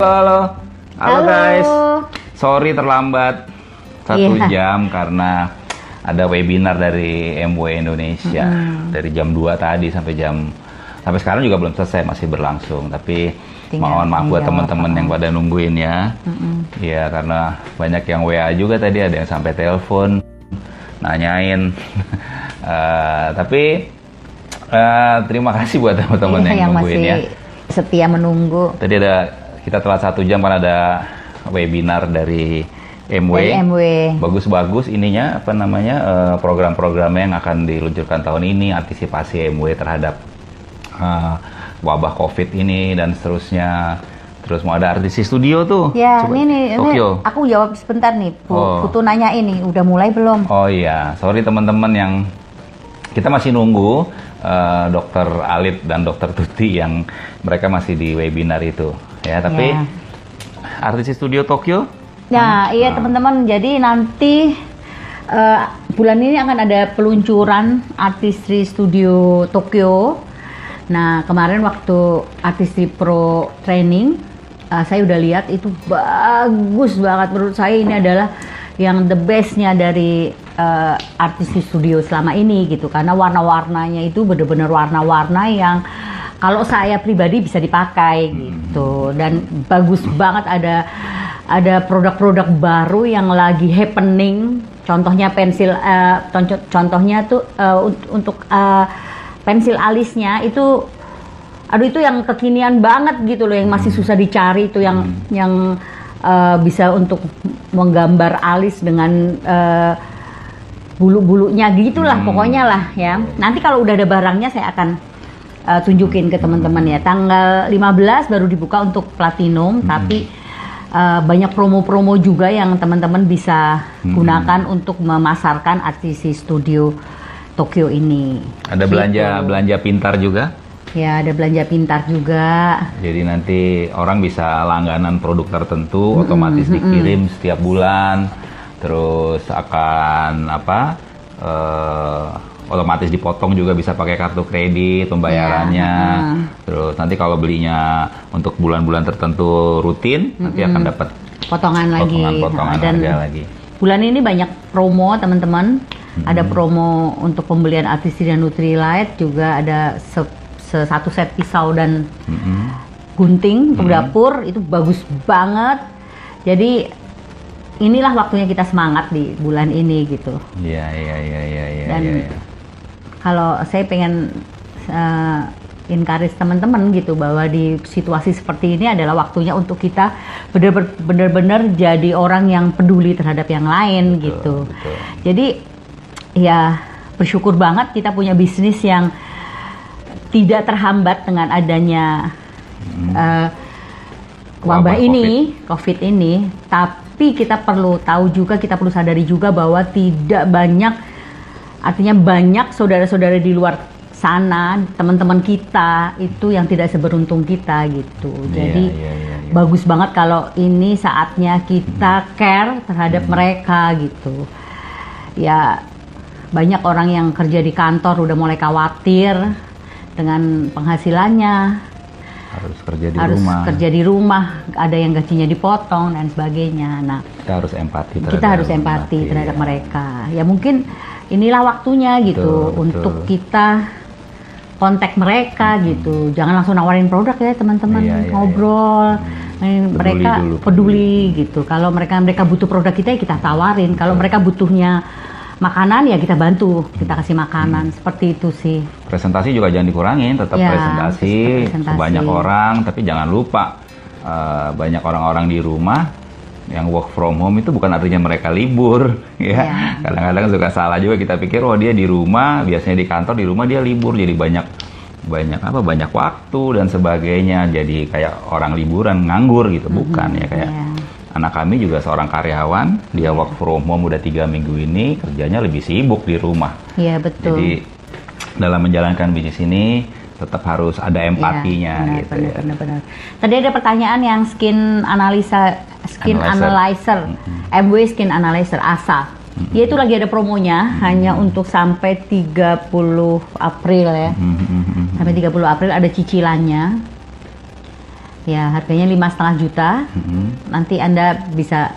Halo, halo, Halo. guys. Sorry terlambat satu Iya. jam karena ada webinar dari MW Indonesia dari jam 2 tadi sampai jam sampai sekarang juga belum selesai masih berlangsung. Tapi Tinggal mohon maaf buat teman-teman yang pada nungguin ya. Iya karena banyak yang WA juga tadi ada yang sampai telepon nanyain. Eh, tapi eh, terima kasih buat teman-teman Iya, yang, yang nungguin masih ya. setia menunggu Tadi ada kita telat satu jam karena ada webinar dari MW. dari MW. Bagus-bagus ininya apa namanya eh, program-programnya yang akan diluncurkan tahun ini, antisipasi MW terhadap eh, wabah COVID ini dan seterusnya. Terus mau ada artis di studio tuh. Ya, Coba, ini nih, ini aku jawab sebentar nih, Bu. Oh. Putu nanya ini, udah mulai belum? Oh iya, sorry teman-teman yang kita masih nunggu eh, Dokter Alit dan Dokter Tuti yang mereka masih di webinar itu ya. Tapi Ya. artis di studio Tokyo Ya, iya teman-teman. Jadi nanti eh, bulan ini akan ada peluncuran Artistry Studio Tokyo. Nah, kemarin waktu Artistry Pro training, eh, saya udah lihat itu bagus banget menurut saya ini adalah yang the bestnya dari eh, Artistry Studio selama ini gitu. Karena warna-warnanya itu bener-bener warna-warna yang kalau saya pribadi bisa dipakai gitu. Dan bagus banget ada ada produk-produk baru yang lagi happening. Contohnya pensil contoh- contohnya tuh un- untuk eh, pensil alisnya itu aduh itu yang kekinian banget gitu loh yang masih susah dicari itu yang yang eh, bisa untuk menggambar alis dengan eh, bulu-bulunya gitulah pokoknya lah ya. Nanti kalau udah ada barangnya saya akan uh, tunjukin ke teman-teman ya. Tanggal 15 baru dibuka untuk platinum, tapi uh, banyak promo-promo juga yang teman-teman bisa gunakan untuk memasarkan artisi studio Tokyo ini. ada Gitu. belanja belanja pintar juga. Ya, ada belanja pintar juga. Jadi nanti orang bisa langganan produk tertentu otomatis dikirim setiap bulan. Terus akan apa? eh, otomatis dipotong juga bisa pakai kartu kredit pembayarannya. Ya, Terus nanti kalau belinya untuk bulan-bulan tertentu rutin nanti akan dapat Potongan lagi. potongan-potongan Nah, dan harga lagi. bulan ini banyak promo teman-teman. Ada promo untuk pembelian artisi dan Nutrilite juga ada se- se- satu set pisau dan Mm-mm. gunting untuk dapur itu bagus banget. Jadi inilah waktunya kita semangat di bulan ini gitu. Iya iya iya iya iya. Dan iya, iya. Kalau saya pengen uh, encourage teman-teman gitu bahwa di situasi seperti ini adalah waktunya untuk kita benar- benar-benar jadi orang yang peduli terhadap yang lain gitu. betul. Jadi ya bersyukur banget kita punya bisnis yang tidak terhambat dengan adanya uh, Wabah wabah ini, COVID ini. Tapi kita perlu tahu juga, kita perlu sadari juga bahwa tidak banyak, artinya banyak saudara-saudara di luar sana, teman-teman kita itu yang tidak seberuntung kita gitu. Iya, Jadi iya, iya, iya. bagus banget kalau ini saatnya kita care terhadap mereka gitu. Ya banyak orang yang kerja di kantor udah mulai khawatir dengan penghasilannya, harus kerja di harus rumah. kerja di rumah, ada yang gajinya dipotong dan sebagainya. Nah, Kita harus empati terhadap kita harus empati terhadap iya. mereka. Ya mungkin inilah waktunya gitu Betul, untuk betul. kita kontak mereka gitu. Jangan langsung nawarin produk ya teman-teman, Iya, iya, ngobrol. Eh, Peduli mereka dulu, peduli gitu. Kalau mereka mereka butuh produk kita ya kita tawarin. Kalau mereka butuhnya makanan ya kita bantu, kita kasih makanan. Seperti itu sih. presentasi juga jangan dikurangin tetap Ya, presentasi, presentasi. banyak orang tapi jangan lupa eh, banyak orang-orang di rumah yang work from home itu bukan artinya mereka libur ya Ya. kadang-kadang suka salah juga kita pikir oh dia di rumah biasanya di kantor di rumah dia libur jadi banyak banyak apa banyak waktu dan sebagainya jadi kayak orang liburan nganggur gitu bukan ya kayak ya. anak kami juga seorang karyawan dia work from home udah tiga minggu ini kerjanya lebih sibuk di rumah Iya betul. jadi dalam menjalankan bisnis ini tetap harus ada empatinya Iya, benar, gitu benar, ya. benar, benar. Tadi ada pertanyaan yang skin analisa skin Analyzer. analyzer, MW skin analyzer ASA. Ya itu lagi ada promonya hanya untuk sampai 30 April ya. Mhm, mhm, mhm. Sampai 30 April ada cicilannya. Ya, harganya lima setengah juta. Mhm. Nanti Anda bisa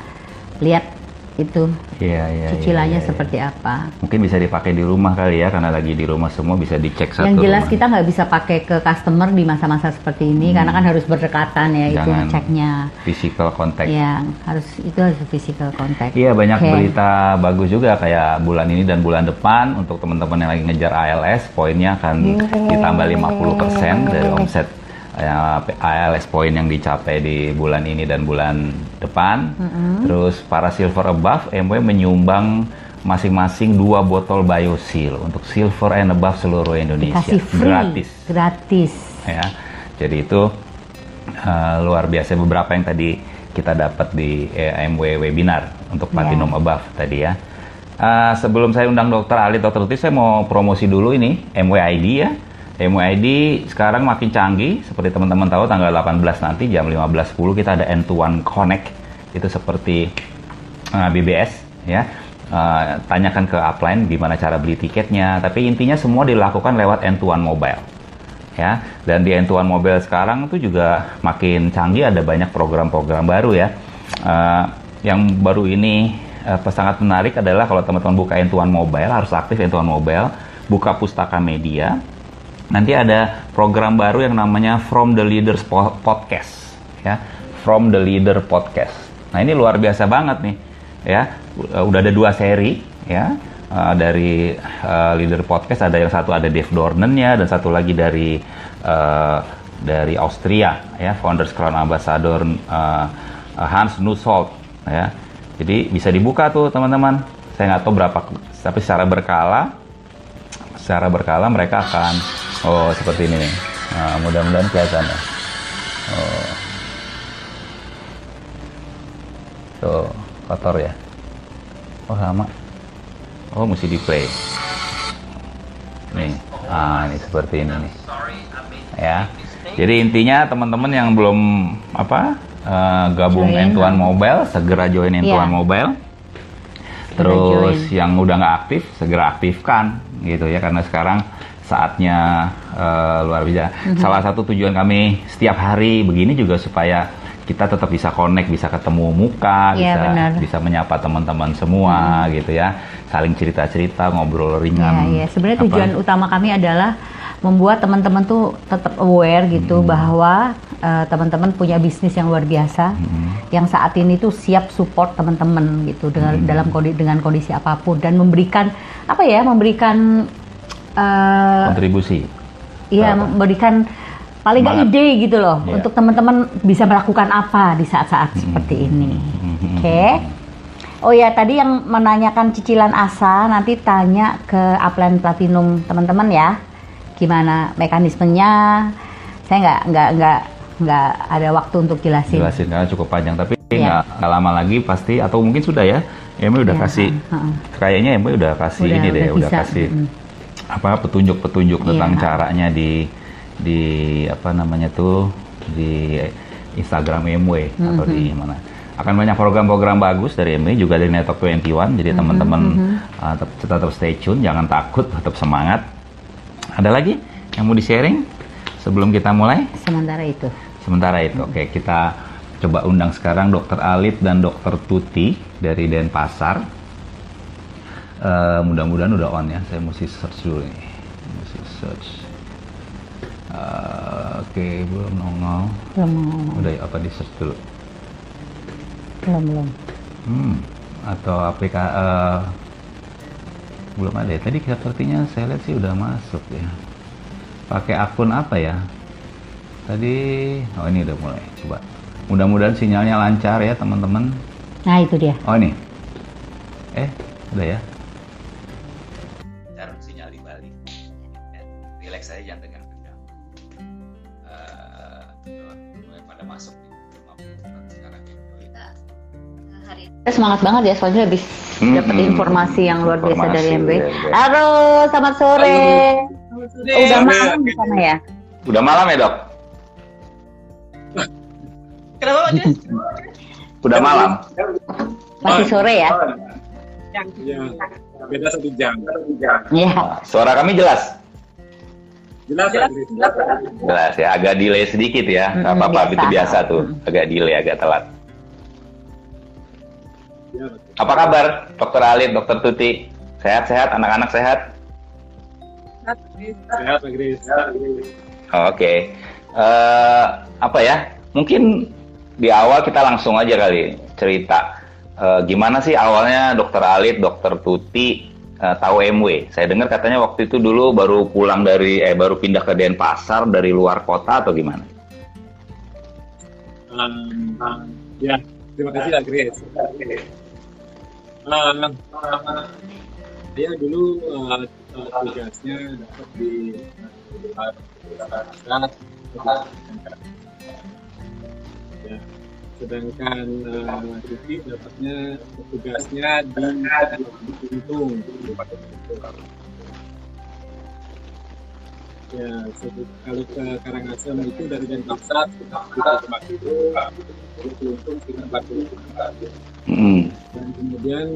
lihat itu Iya, iya. cicilannya iya, iya. seperti apa. Mungkin bisa dipakai di rumah kali ya, karena lagi di rumah semua bisa dicek satu Yang jelas rumah. kita nggak bisa pakai ke customer di masa-masa seperti ini karena kan harus berdekatan ya itu Hmm. Jangan ngeceknya. physical contact. Ya, harus itu harus physical contact. Iya banyak Oke. berita bagus juga kayak bulan ini dan bulan depan untuk teman-teman yang lagi ngejar ALS poinnya akan ditambah 50% dari omset ALS poin yang dicapai di bulan ini dan bulan depan. Terus para silver above MW menyumbang masing-masing dua botol BioSeal untuk silver and above seluruh Indonesia Dikasih free, gratis gratis. ya. Jadi itu uh, luar biasa beberapa yang tadi kita dapat di eh, MW webinar untuk Ya. Platinum Above tadi ya. Uh, sebelum saya undang Dokter Ali, Dokter Tuti, saya mau promosi dulu ini MWID ya. MWID sekarang makin canggih, seperti teman-teman tahu tanggal 18 nanti jam 15.10 kita ada N1 Connect, itu seperti uh, BBS ya. Uh, tanyakan ke upline gimana cara beli tiketnya, tapi intinya semua dilakukan lewat N1 Mobile ya. Dan di N1 Mobile sekarang tuh juga makin canggih ada banyak program-program baru ya. Eh, yang baru ini eh, sangat menarik adalah kalau teman-teman buka N1 Mobile harus aktif N1 Mobile buka pustaka media nanti ada program baru yang namanya From the Leaders Po- Podcast ya. From the Leader Podcast. Nah ini luar biasa banget nih ya. Udah ada dua seri ya. Uh, dari uh, leader podcast ada yang satu ada Dave Dornennya dan satu lagi dari uh, dari Austria ya. Founders Crown Ambassador uh, Hans Nusselt ya. Jadi bisa dibuka tuh teman-teman. Saya nggak tahu berapa tapi secara berkala secara berkala mereka akan oh seperti ini nih. Nah, mudah-mudahan kelihatan ya. Oh. tuh kotor ya. Oh lama. Oh mesti di play nih. Ah ini seperti ini nih. Ya. Jadi intinya teman-teman yang belum apa eh, gabung Join. N1 Mobile segera join N1 Iya. Mobile. Terus join. yang udah nggak aktif segera aktifkan gitu ya. Karena sekarang saatnya eh, luar biasa. Mhm. Salah satu tujuan kami setiap hari begini juga supaya kita tetap bisa connect, bisa ketemu muka, Iya, bisa bisa menyapa teman-teman semua gitu ya, saling cerita-cerita, ngobrol ringan. Ya, ya. Sebenarnya Apa? tujuan utama kami adalah membuat teman-teman tuh tetap aware gitu bahwa eh, teman-teman punya bisnis yang luar biasa, yang saat ini tuh siap support teman-teman gitu dengan dalam kondisi dengan kondisi apa pun dan memberikan apa ya, memberikan eh, kontribusi. Iya, memberikan paling nggak Semangat. ide gitu loh Iya. untuk teman-teman bisa melakukan apa di saat-saat seperti ini. Oke. Oh ya, tadi yang menanyakan cicilan asa nanti tanya ke upline platinum teman-teman ya. Gimana mekanismenya? Saya nggak nggak nggak nggak ada waktu untuk jelasin. Jelasin karena cukup panjang tapi Iya. nggak nggak lama lagi pasti atau mungkin sudah ya. Emi udah Iya, kasih heeh. kayaknya Emi udah kasih Udah- ini deh, udah udah kasih mm. Apa petunjuk-petunjuk tentang Iya. caranya di di apa namanya tuh di Instagram MW atau di Mm-hmm. mana. Akan banyak program-program bagus dari MW juga dari Network 21 Mm-hmm, jadi teman-teman uh, tetap, tetap stay tune, jangan takut, tetap semangat. Ada lagi yang mau di-sharing sebelum kita mulai? Sementara itu. Sementara itu, oke kita coba undang sekarang Dokter Alip dan Dokter Tuti dari Denpasar. Eh, mudah-mudahan udah on ya. Saya mesti search dulu nih. Mesti search. Eh, oke, belum nongol. Belum Udah ya, apa di search dulu? belum belum. Hmm, atau APK eh, belum ada ya. Tadi sepertinya saya lihat sih udah masuk ya. Pakai akun apa ya? Tadi, oh ini udah mulai. Coba. Mudah-mudahan sinyalnya lancar ya teman-teman. Nah, itu dia. Oh ini. Eh, udah ya. Kita semangat banget ya soalnya habis Hmm, dapat hmm. informasi yang luar biasa Informasi dari MB. luar biasa. Halo, selamat sore. Oh, udah malam di sana ya? Udah malam ya dok? Kenapa Jas? Udah malam. Masih sore ya? Iya, beda satu jam. Iya. Suara kami jelas. Jelas, jelas, jelas. Jelas ya, agak delay sedikit ya. Nggak Mm-mm, apa-apa, itu biasa tuh. Agak delay, agak telat. Ya, Apa kabar, Dokter Alit, Dokter Tuti? Sehat-sehat, anak-anak sehat? sehat, Pak Gris. Oh, Oke. Eh, apa ya? Mungkin di awal kita langsung aja kali cerita. Eh, gimana sih awalnya Dokter Alit, Dokter Tuti eh, tahu MW? Saya dengar katanya waktu itu dulu baru pulang dari eh baru pindah ke Denpasar dari luar kota atau gimana? Um, ya, terima kasih Pak Gris. Um, saya dulu uh, tugasnya dapat di uh, sedangkan uh, Tuti dapatnya tugasnya di Untung. Ya, kalau ke Karangasem itu dari Denpasar kita kita tempat itu itu untung sekitar 40 Mm. dan kemudian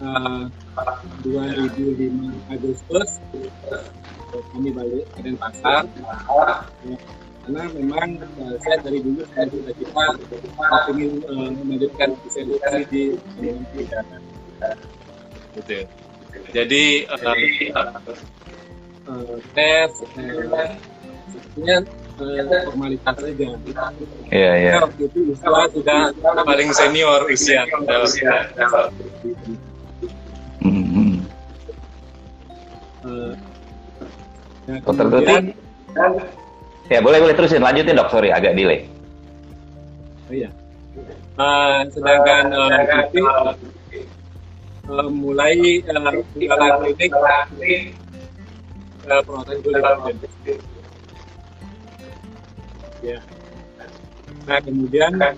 uh, 2005 Agustus uh, kami balik ke Denpasar. Ya, karena memang uh, saya dari dulu saya sudah kita ingin uh, melanjutkan spesialisasi di kandungan pidana gitu jadi uh, uh, tes uh, sebetulnya uh, formalitas saja Iya, iya. Waktu itu sudah paling senior usia nah, Dokter Tuti? Ya, boleh boleh terusin lanjutin, Dok. Sorry, agak delay. oh iya. Eh, sedangkan eh, Tuti, eh, mulai jualan klinik Ya. Nah kemudian eh,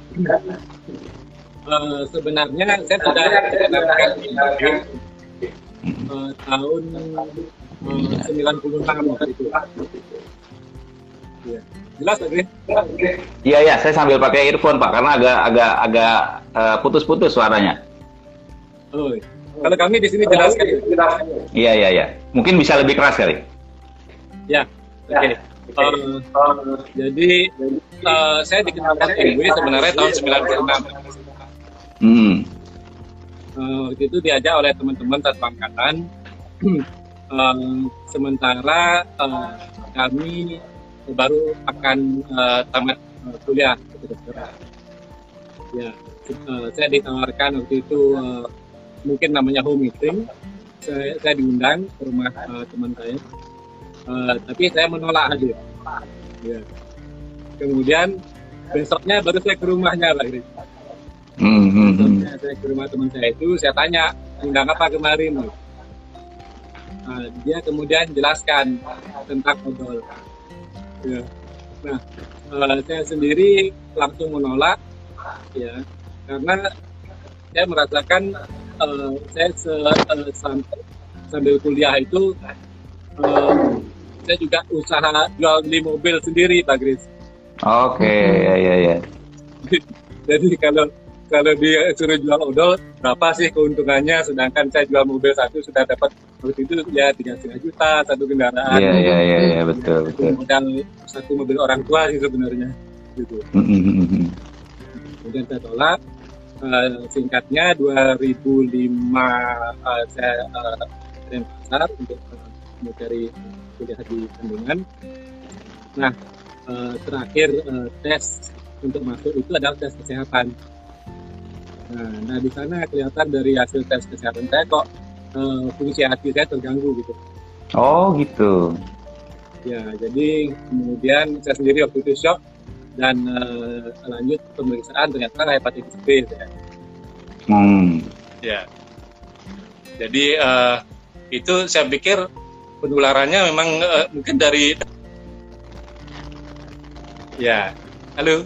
sebenarnya saya sudah melakukan interview eh, tahun eh, 96 waktu itu. Ya. Jelas Agri? Iya, iya, saya sambil pakai earphone, Pak, karena agak agak agak eh, putus-putus suaranya. Oh, iya. kalau kami di sini jelas kan? Iya, iya, iya. Mungkin bisa lebih keras kali. Ya, oke. Eh, jadi eh, saya dikenalkan MW sebenarnya tahun 96. Hmm. Eh, waktu itu diajak oleh teman-teman satu angkatan. Eh, sementara eh, kami baru akan eh, tamat eh, kuliah. Ya, eh, saya ditawarkan waktu itu eh, mungkin namanya home meeting. Saya, saya diundang ke rumah eh, teman saya, Eh, tapi saya menolak hadir. Ya. Kemudian besoknya baru saya ke rumahnya lagi. Hmm, hmm, hmm. Besoknya saya ke rumah teman saya itu, saya tanya, undang apa kemarin? Nah, dia kemudian jelaskan tentang odol. Ya. Nah, eh, saya sendiri langsung menolak, ya, karena saya merasakan eh, saya se, sam- sambil kuliah itu saya juga usaha jual beli mobil sendiri, Pak Gris. Oke, ya, ya, ya. Jadi kalau kalau dia suruh jual odol, berapa sih keuntungannya? Sedangkan saya jual mobil satu sudah dapat waktu itu ya tiga setengah juta satu kendaraan. Iya, iya, iya, iya, betul, betul. Modal satu mobil orang tua sih sebenarnya. Gitu. Hmm, hmm, hmm. Kemudian saya tolak. Eh, singkatnya 2005 eh, saya ke pasar untuk eh, mencari kuliah di kandungan. Nah, eh, terakhir eh, tes untuk masuk itu adalah tes kesehatan. Nah, nah di sana kelihatan dari hasil tes kesehatan saya kok eh, fungsi hati saya terganggu gitu. Oh, gitu. Ya, jadi kemudian saya sendiri waktu itu shock dan eh, lanjut pemeriksaan ternyata hepatitis B. Ya. Hmm. Ya. Jadi eh, itu saya pikir penularannya memang eh, mungkin dari ya. Halo.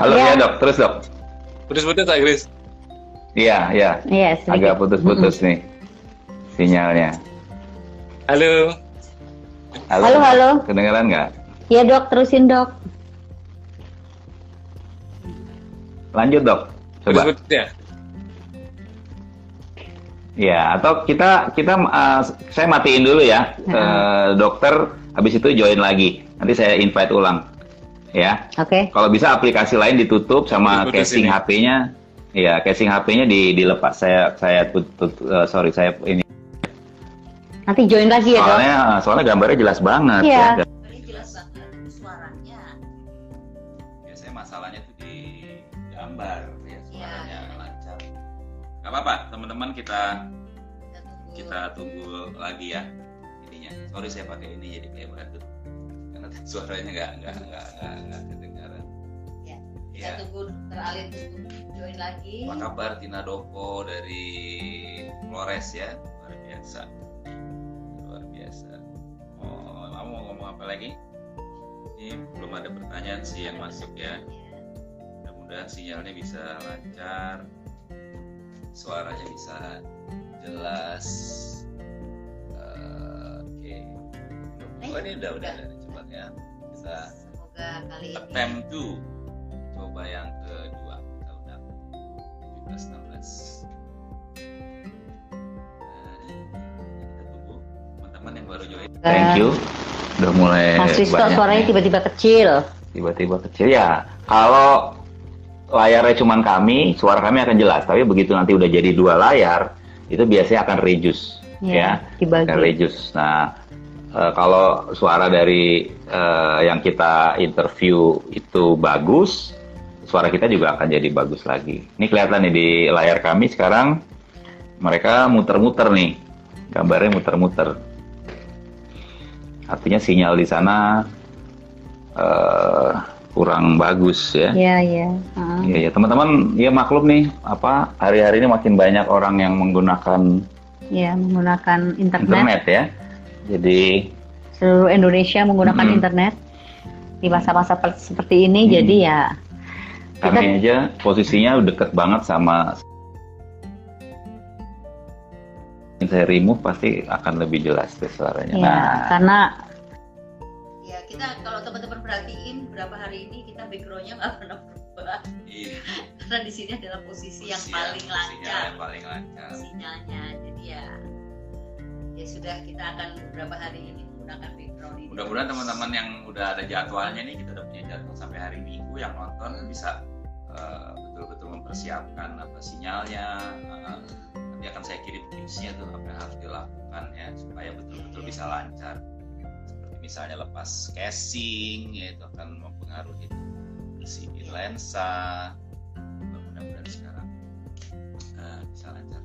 Halo, Iya. ya, Dok. Terus, Dok. Putus-putus Pak Gris. Iya, iya. Iya. Agak putus-putus nih sinyalnya. Halo. Halo, halo. Kedengeran nggak? Iya dok, terusin dok. Lanjut, Dok. Coba. Putus-putus ya. Ya, atau kita kita uh, saya matiin dulu ya, uh, dokter. Habis itu join lagi. Nanti saya invite ulang. Ya. Oke. Kalau bisa aplikasi lain ditutup sama Diputus casing. HP-nya. Ya, casing HP-nya di, dilepas. Saya saya tut, tut- uh, sorry saya ini. Nanti join lagi ya dok. Soalnya soalnya gambarnya jelas banget Iya. ya. Apa-apa, teman-teman kita kita tunggu lagi ya ininya. Sorry saya pakai ini jadi kayak badut karena suaranya nggak nggak nggak nggak nggak kedengaran. Ya, Ya. tunggu teralih tunggu join lagi. Apa kabar Tina Doko dari Flores ya? Luar biasa. Luar biasa. Oh, kamu mau ngomong apa lagi? Ini belum ada pertanyaan sih yang masuk ya. Mudah-mudahan sinyalnya bisa lancar. Suaranya bisa jelas. Eh, Oke. Oh, ini udah udah, udah. cepat ya. Bisa Semoga kali ini attempt to coba yang kedua. Kita udah 17 16 kita tunggu teman-teman yang baru join. Thank you. Udah mulai Mas Risto suaranya tiba-tiba kecil. tiba-tiba kecil. Ya kalau layarnya cuman kami suara kami akan jelas. Tapi begitu nanti udah jadi dua layar itu biasanya akan reduce ya, dibagi. akan reduce. Nah eh, kalau suara dari eh, yang kita interview itu bagus suara kita juga akan jadi bagus lagi. Ini kelihatan nih di layar kami sekarang. Mereka muter-muter nih. Gambarnya muter-muter. Artinya sinyal di sana eh, kurang bagus ya. Iya, iya. Heeh. Iya, ya teman-teman, ya maklum nih, apa hari-hari ini makin banyak orang yang menggunakan Iya, menggunakan internet. internet ya. Jadi Seluruh Indonesia menggunakan Mm-mm. internet di masa-masa per- seperti ini. Mm. Jadi ya kami aja posisinya deket banget sama saya remove pasti akan lebih jelas tuh suaranya. ya Nah, karena Ya kita kalau teman-teman perhatiin berapa hari ini kita backgroundnya nggak pernah berubah iya, karena di sini adalah posisi yang paling lancar yang paling lancar. sinyalnya. Jadi ya ya sudah kita akan beberapa hari ini menggunakan background ini. Mudah-mudahan teman-teman yang udah ada jadwalnya nih, kita udah punya jadwal sampai hari Minggu yang nonton bisa uh, betul-betul mempersiapkan apa sinyalnya. uh, nanti akan saya kirim tipsnya tuh apa yang harus dilakukan ya supaya betul-betul bisa lancar. Misalnya lepas casing, ya itu akan mempengaruhi bersihin lensa. Mudah-mudahan sekarang uh, bisa lancar.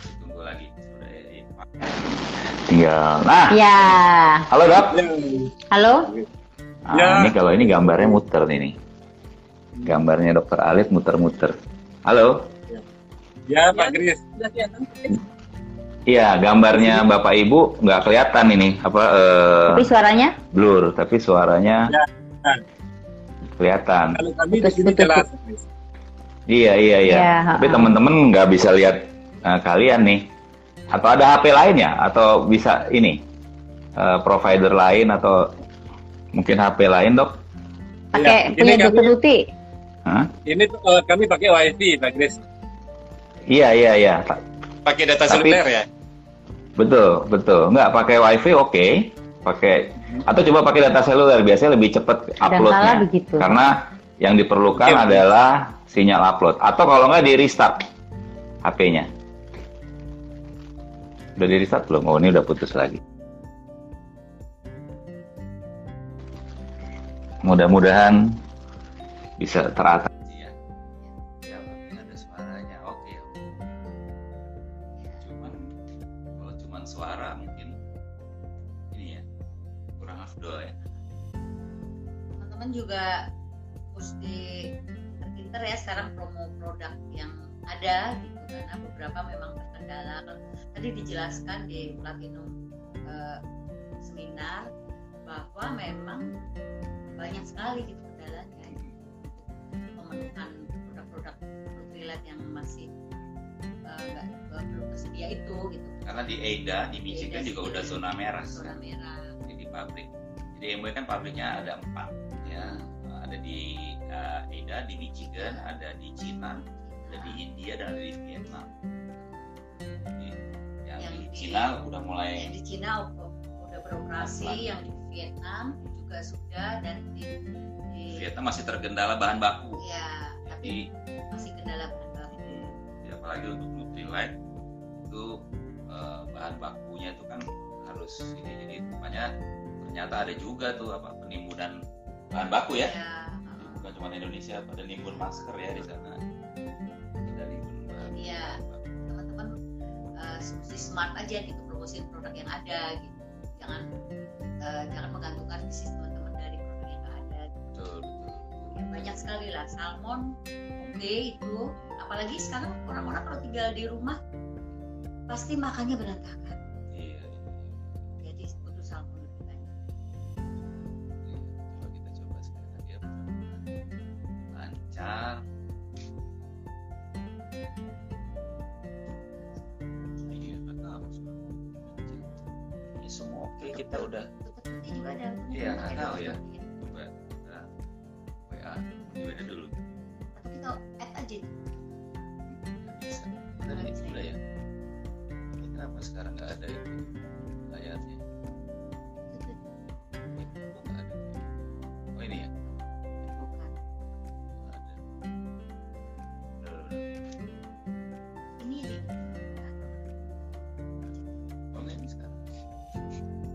Masih tunggu lagi. Sudah ya, tinggal. Nah, ya halo dok. halo Nah, Ya. ini kalau ini gambarnya muter nih nih. Gambarnya dokter Alif muter-muter. Halo? Ya Pak Gris. Iya, gambarnya Bapak Ibu nggak kelihatan ini apa eh, tapi suaranya blur, tapi suaranya Ya. kelihatan. Kalau kami di sini jelas. Iya, iya, iya. Ya, tapi ha-ha. teman-teman nggak bisa lihat eh, kalian nih. Atau ada HP lainnya atau bisa ini eh, provider lain atau mungkin HP lain, Dok? pakai Iya, punya dokter Luti Hah? Ini tuh, eh, kami pakai WiFi Pak Gris. Iya, iya, iya. Pakai data Tapi- seluler ya. Betul, betul. Nggak pakai wifi oke, pakai atau coba pakai data seluler biasanya lebih cepat uploadnya. Karena yang diperlukan Oke. adalah sinyal upload. Atau kalau nggak di restart HP-nya. Udah di restart belum? Oh ini udah putus lagi. Mudah-mudahan bisa teratasi juga mesti pinter ya sekarang promo produk yang ada gitu karena beberapa memang terkendala. Tadi dijelaskan di Platinum eh, seminar bahwa memang banyak sekali gitu kendalanya memenuhkan produk-produk relate yang masih eh, nggak eh, belum tersedia itu gitu Karena di EIDA di Michigan juga udah zona merah zona sekarang. merah Jadi di pabrik. Jadi MW kan pabriknya ada empat ya. Ada di uh, EIDA di Michigan, ada di Cina, ada di India dan ada di Vietnam. Cina udah mulai di Cina udah beroperasi yang di Vietnam juga sudah dan di, di Vietnam masih tergendala bahan baku ya tapi jadi masih kendala bahan baku ya apalagi untuk Nutrilite itu eh, bahan bakunya itu kan harus ini jadi makanya ternyata ada juga tuh apa penimbunan bahan baku ya. Ya, bukan cuma Indonesia pada nimbun masker ya di sana. Ada Iya. teman-teman mesti smart aja gitu promosiin produk yang ada gitu. Jangan eh, jangan menggantungkan bisnis teman-teman dari produk yang ada. Betul betul. Ya, banyak sekali lah salmon oke itu. Apalagi sekarang orang-orang kalau tinggal di rumah pasti makannya berantakan ada Iya, nggak tahu ya. coba kita WA di WA dulu? Atau kita add aja nggak bisa tadi bisa. udah ya? Ini kenapa sekarang nggak ada itu layarnya? Oh ini ya?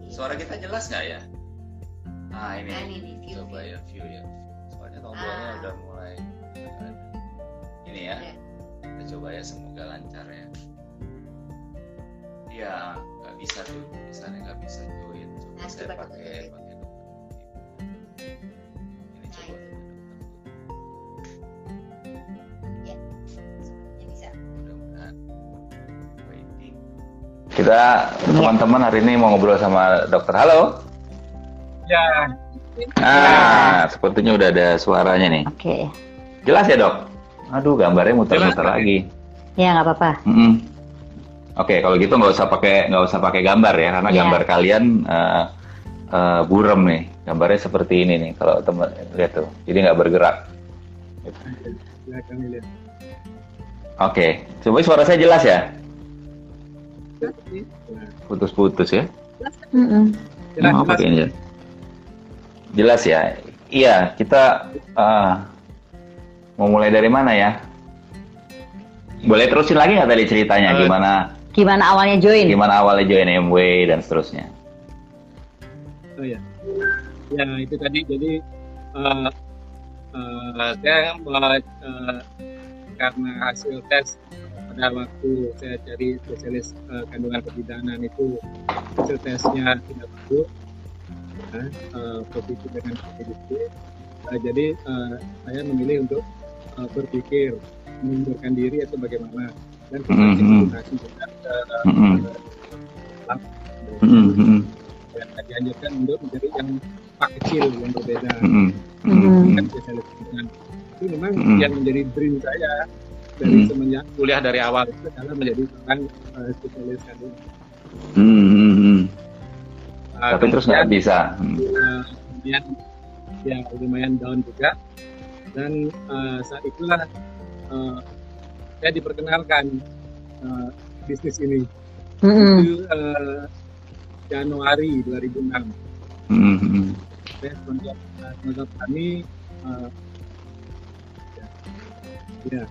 Suara kita jelas nggak ya ah ini Nah, ini nih, view, coba view. ya view ya. Soalnya tombolnya Ah. udah mulai ini ya. Iya. kita coba ya semoga lancar ya. Iya nggak bisa tuh. Misalnya nggak bisa join. Coba Nah, saya coba pakai pakai dokter ini. Nah, coba itu. bisa. Waiting. Kita teman-teman hari ini mau ngobrol sama dokter. Halo Ya, ah sepertinya udah ada suaranya nih Oke. jelas ya dok aduh gambarnya muter-muter Jelas. lagi Ya nggak apa-apa. Mm-mm. Oke, kalau gitu nggak usah pakai nggak usah pakai gambar ya, karena Iya. gambar kalian eh, eh, burem nih. Gambarnya seperti ini nih, kalau teman lihat tuh, jadi nggak bergerak. kami lihat. Oke, coba suara saya jelas ya? Putus-putus ya? Mm-mm. Jelas, Mau jelas. pakai ini. Jelas ya? Iya, kita eh, mau mulai dari mana ya? Boleh terusin lagi nggak tadi ceritanya Eh, gimana Gimana awalnya join? gimana awalnya join MW dan seterusnya? Oh ya, ya itu tadi jadi eh, eh, saya eh, eh, karena hasil tes pada waktu saya cari spesialis eh, kandungan kebidanan itu hasil tesnya tidak bagus, ya, eh, positif dengan positif. Eh, jadi eh, saya memilih untuk eh, berpikir mengundurkan diri atau bagaimana. Dan kita dianjurkan untuk menjadi yang pak kecil yang berbeda. Kan spesialis kandungan itu memang Mm. yang menjadi dream saya dari Mm. semenjak kuliah dari awal. itu adalah menjadi seorang uh, spesialis kandungan. Hmm, hmm, hmm. Uh, Tapi terus nggak kemudian, bisa. Hmm. uh, kemudian ya lumayan down juga dan uh, saat itulah uh, saya diperkenalkan uh, bisnis ini Mm-mm. itu uh, Januari 2006 Hmm, hmm. saya uh, sponsor kami uh, ya, ya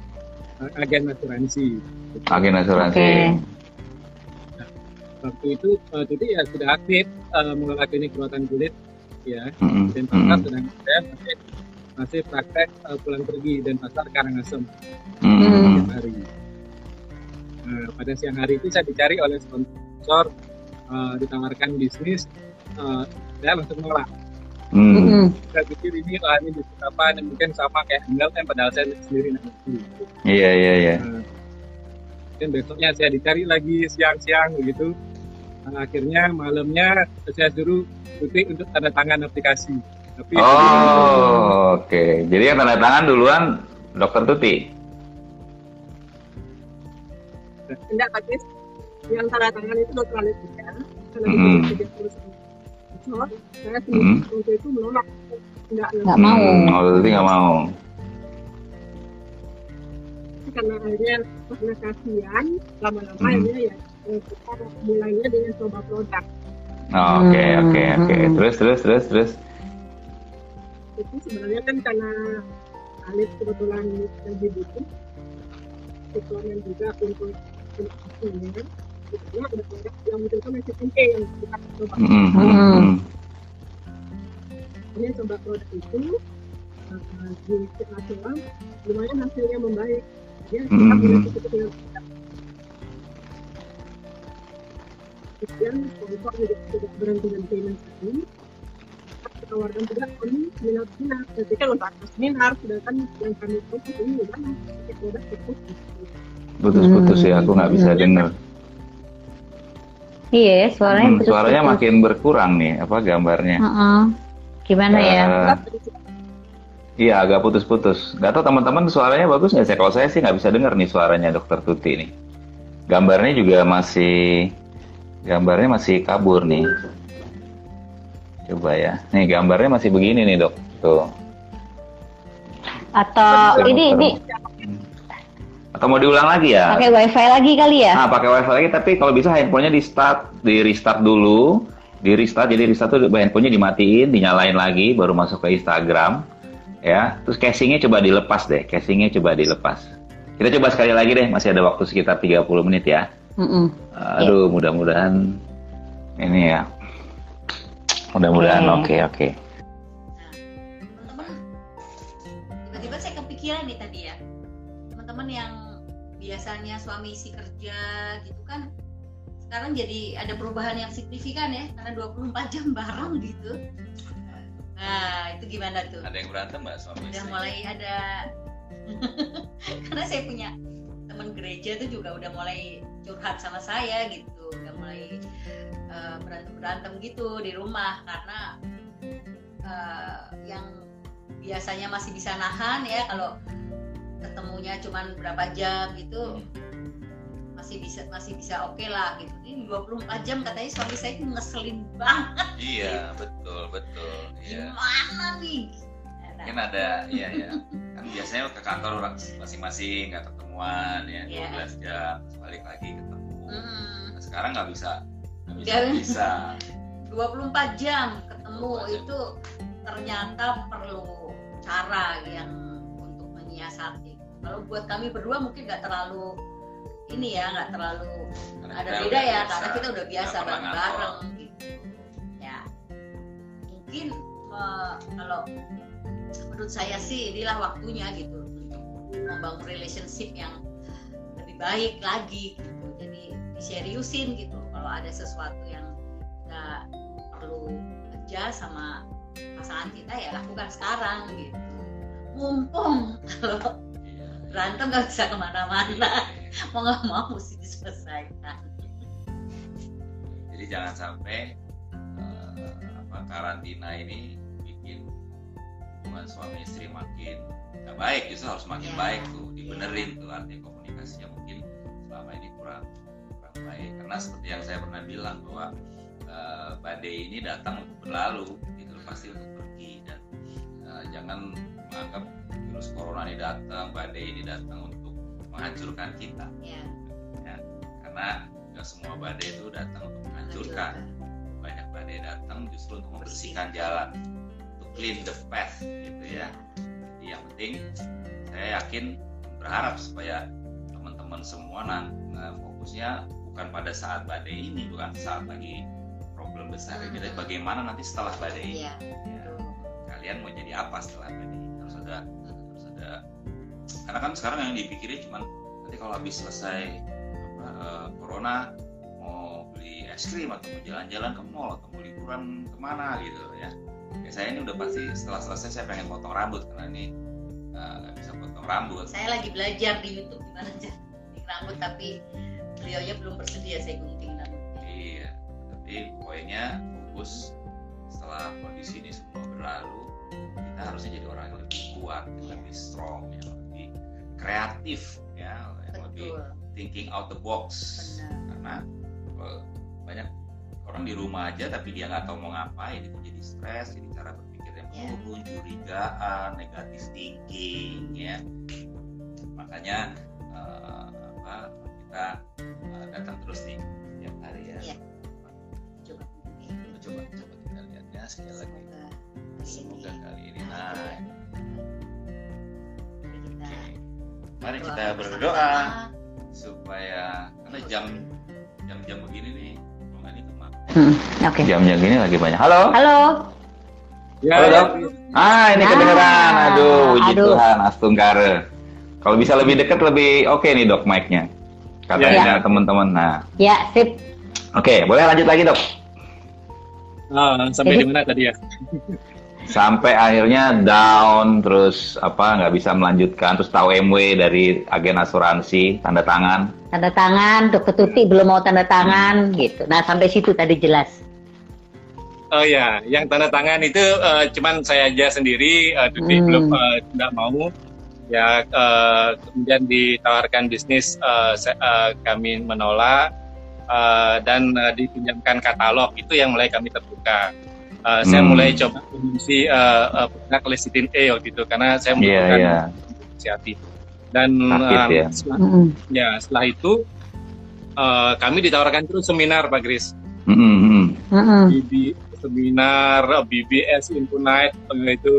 agen asuransi Agen asuransi. Oke. Waktu itu uh, jadi ya sudah aktif uh, mengelola klinik perawatan kulit ya. Hmm, dan hmm, pasar sedang saya masih masih praktek uh, pulang pergi dan pasar Karangasem hmm, hmm, setiap hari. Nah, pada siang hari itu saya dicari oleh sponsor uh, ditawarkan bisnis uh, saya langsung nolak. Hmm. Saya pikir ini lah ini bisnis apa dan mungkin sama kayak kan padahal saya sendiri nanti Iya, iya, iya. Dan besoknya saya dicari lagi siang-siang begitu Nah, akhirnya malamnya saya suruh Tuti untuk tanda tangan aplikasi tapi Oh, oke. Jadi yang tanda tangan duluan Dokter Tuti. Enggak, tapi yang tanda tangan itu dokter. Karena jadi tulisan sponsor, saya sendiri waktu itu menolak. Enggak, Nggak mau. Hmm, oh, Tuti nggak mau. Karena akhirnya karena kasihan lama-lama Mm-mm. akhirnya ya eh, kita mulainya dengan coba produk. Oke oke oke. Hmm. Terus terus terus terus. Itu sebenarnya kan karena Alif kebetulan lagi butuh suplemen juga untuk hasilnya. Itu ada produk yang itu kan masih tempe yang kita coba. Mm, mm, Hmm. mm. Ini coba produk itu uh, di kita coba lumayan hasilnya membaik. Ya, cukup dengan Kemudian sponsor juga tidak berhenti tadi. Kita tawarkan juga kami seminar-seminar. Jadi kan untuk atas seminar, sedangkan yang kami tahu itu ini udah pakai produk fokus. Putus-putus ya, aku nggak bisa dengar. Iya, suaranya Hmm, suaranya makin berkurang nih, apa gambarnya? Heeh. Gimana ya? Iya, agak putus-putus. Gak tau teman-teman suaranya bagus nggak sih? Kalau saya sih nggak bisa dengar nih suaranya Dokter Tuti nih. Gambarnya juga masih, gambarnya masih kabur nih. Coba ya. Nih gambarnya masih begini nih dok. Tuh. Atau ini ini Atau mau diulang lagi ya? pakai wifi lagi kali ya? Nah, pakai wifi lagi, tapi kalau bisa handphonenya di start, di restart dulu, di restart, jadi restart tuh handphonenya dimatiin, dinyalain lagi, baru masuk ke Instagram, ya. Terus casingnya coba dilepas deh, casingnya coba dilepas. Kita coba sekali lagi deh, masih ada waktu sekitar 30 menit ya. Mm-mm. Aduh, mudah-mudahan ini ya. Mudah-mudahan Oke. oke oke. teman-teman tiba-tiba saya kepikiran nih tadi ya teman-teman yang biasanya suami isi kerja gitu kan sekarang jadi ada perubahan yang signifikan ya karena 24 jam bareng gitu nah itu gimana tuh? Ada yang berantem mbak suami udah mulai ada. Karena saya punya teman gereja tuh juga udah mulai curhat sama saya gitu. Udah mulai berantem berantem gitu di rumah. Karena eh, yang biasanya masih bisa nahan ya kalau ketemunya cuman berapa jam gitu masih bisa masih bisa oke lah gitu. Ini 24 jam katanya suami saya ngeselin banget. Iya, betul betul. Nah, Mungkin ada, iya ya. Kan biasanya ke kantor orang masing-masing nggak ketemuan ya, Iya. 12 jam, balik lagi ketemu. hmm. Nah, sekarang nggak bisa, nggak bisa, Nggak bisa. 24 jam ketemu 24 jam. itu ternyata perlu cara yang untuk menyiasati. Kalau buat kami berdua mungkin nggak terlalu ini ya, nggak terlalu Karena ada beda ya, biasa, karena kita udah biasa bareng-bareng gitu. Ya, mungkin kalau menurut saya sih inilah waktunya gitu untuk membangun relationship yang lebih baik lagi gitu. Jadi diseriusin gitu. Kalau ada sesuatu yang nggak perlu kerja sama pasangan kita ya lakukan sekarang gitu. Mumpung kalau berantem nggak bisa ke mana-mana, mau nggak mau mesti diselesaikan. Jadi jangan sampai eh, apa karantina ini hubungan suami istri makin nggak baik, justru harus makin Iya. baik tuh, dibenerin tuh artinya komunikasinya mungkin selama ini kurang kurang baik. Karena seperti yang saya pernah bilang bahwa eh, badai ini datang untuk berlalu, gitu pasti untuk pergi. Dan eh, jangan menganggap virus corona ini datang, badai ini datang untuk menghancurkan kita. Ya, karena nggak semua badai itu datang untuk menghancurkan. Banyak badai datang justru untuk membersihkan jalan clean the path gitu ya. Jadi yang penting saya yakin berharap supaya teman-teman semua nah, nah, fokusnya bukan pada saat badai ini bukan saat lagi problem besar ini tapi bagaimana nanti setelah badai ini. Iya, Ya, betul. kalian mau jadi apa setelah badai ini? Harus ada harus ada. Karena kan sekarang yang dipikirin cuman nanti kalau habis selesai apa, eh, corona mau beli es krim atau mau jalan-jalan ke mall atau mau liburan ke mana gitu ya ya saya ini udah pasti setelah selesai saya pengen potong rambut karena ini eh, nggak bisa potong rambut Saya lagi belajar di YouTube gimana cara rambut tapi beliaunya belum bersedia saya gunting rambutnya. iya tapi poinnya fokus setelah kondisi ini semua berlalu kita harusnya jadi orang yang lebih kuat yang lebih strong yang lebih kreatif ya yang lebih Betul, thinking out the box benar. karena eh, banyak orang di rumah aja tapi dia nggak tahu mau ngapain itu jadi stres jadi cara berpikir yang Ya. turun curigaan negatif thinking ya makanya eh, apa kita uh, datang terus nih tiap hari ya. Iya. coba Kita coba coba kita lihat ya sekali lagi. semoga kali ini. Nah, kita mari kita berdoa supaya karena jam jam-jam begini nih, Hmm, Oke. Jam-jam gini lagi banyak. Halo. Halo. Ya, Halo, Dok. Ah, ini Ah, kedengeran. Aduh, puji aduh. Tuhan, Astungkare. Kalau bisa lebih dekat lebih oke nih, Dok, mic-nya. Katanya Ya. teman-teman. Nah, Ya, sip. oke, boleh lanjut lagi, Dok. Ah, sampai Jadi- di mana tadi ya? Sampai akhirnya down, terus apa nggak bisa melanjutkan, terus tahu MW dari agen asuransi, tanda tangan. Tanda tangan, dokter Tuti belum mau tanda tangan gitu. Nah, sampai situ tadi jelas. Oh ya, yang tanda tangan itu eh, cuman saya aja sendiri, uh, Tuti Hmm. belum eh, tidak mau. Ya, eh, kemudian ditawarkan bisnis, eh, se- eh, kami menolak eh, dan eh, dipinjamkan katalog itu yang mulai kami terbuka. Eh, Saya Hmm. mulai coba produksi eh, eh, produk lecithin E waktu itu karena saya Iya, membutuhkan iya. inisiatif. Dan Sakit em, ya. setelah, Mm-mm. ya setelah itu eh, kami ditawarkan terus seminar Pak Gris. Mm, mm, mm. Mm-mm. BB seminar BBS Infonite eh, itu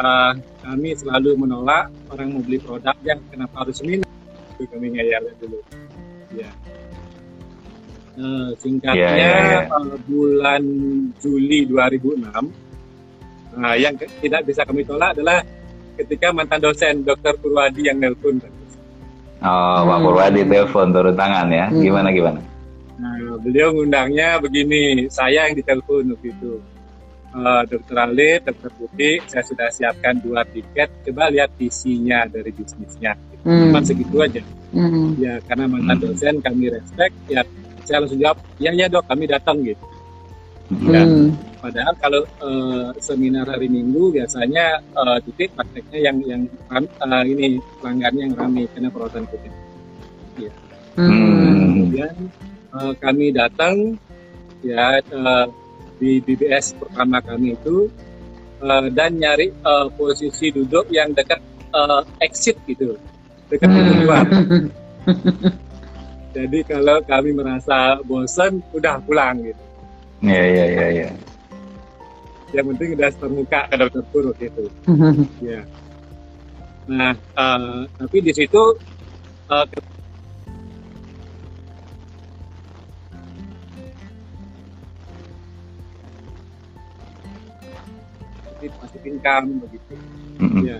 eh, kami selalu menolak orang mau beli produk yang kenapa harus seminar itu kami ngeyel dulu ya Eh, singkatnya Ya, ya, ya. eh, bulan Juli 2006 nah, yang ke- tidak bisa kami tolak adalah ketika mantan dosen Dr. Purwadi yang nelpon Oh, Pak Hmm. Purwadi telepon turun tangan ya. Hmm. Gimana gimana? Nah, beliau ngundangnya begini, saya yang ditelepon waktu itu. Eh, Dokter Ali, Dokter Putih, saya sudah siapkan dua tiket, coba lihat visinya dari bisnisnya. Hmm. Cuma segitu aja. Mm-mm. Ya, karena mantan Hmm. dosen kami respect, ya saya langsung jawab, ya ya dok, kami datang gitu. Ya. Hmm. Padahal kalau eh, seminar hari Minggu biasanya eh, titik prakteknya yang yang eh, ini pelanggannya yang ramai karena perawatan kulit. Hmm. kemudian eh, kami datang ya eh, di BBS pertama kami itu eh, dan nyari eh, posisi duduk yang dekat eh, exit gitu dekat pintu Hmm. keluar jadi kalau kami merasa bosan udah pulang gitu Iya, iya, iya, iya. yang penting udah terbuka ke dokter Pur gitu Hmm. ya nah eh, tapi di situ eh, ke- masuk income begitu Mm, mm, ya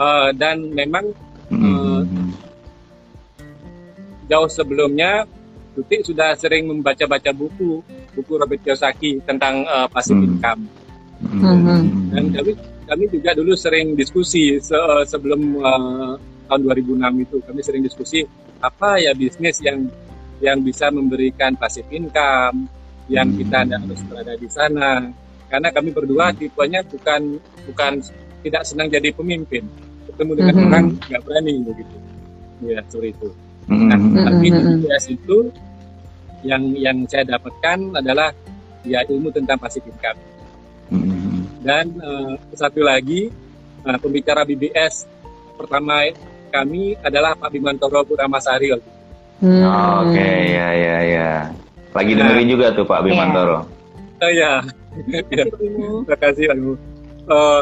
Eh, dan memang mm, mm, mm. Jauh sebelumnya Tuti sudah sering membaca-baca buku buku Robert Kiyosaki tentang eh, passive Hmm. income Mm, Mhm. mm, dan kami kami juga dulu sering diskusi se- sebelum eh, tahun 2006 itu kami sering diskusi apa ya bisnis yang yang bisa memberikan passive income yang Hmm. kita tidak harus berada di sana karena kami berdua tipenya bukan bukan tidak senang jadi pemimpin ketemu dengan Mhm. orang nggak berani begitu ya seperti itu Mm, Nah, tapi di itu yang yang saya dapatkan adalah ya ilmu tentang passive income Mm, mm. dan eh, satu lagi eh, pembicara BBS pertama kami adalah Pak Bimantoro Puramasari. Hmm. Oke, ya, ya, ya. Lagi dengerin juga tuh Pak Bimantoro. Oh ya, ya. terima kasih Pak Ibu. Eh,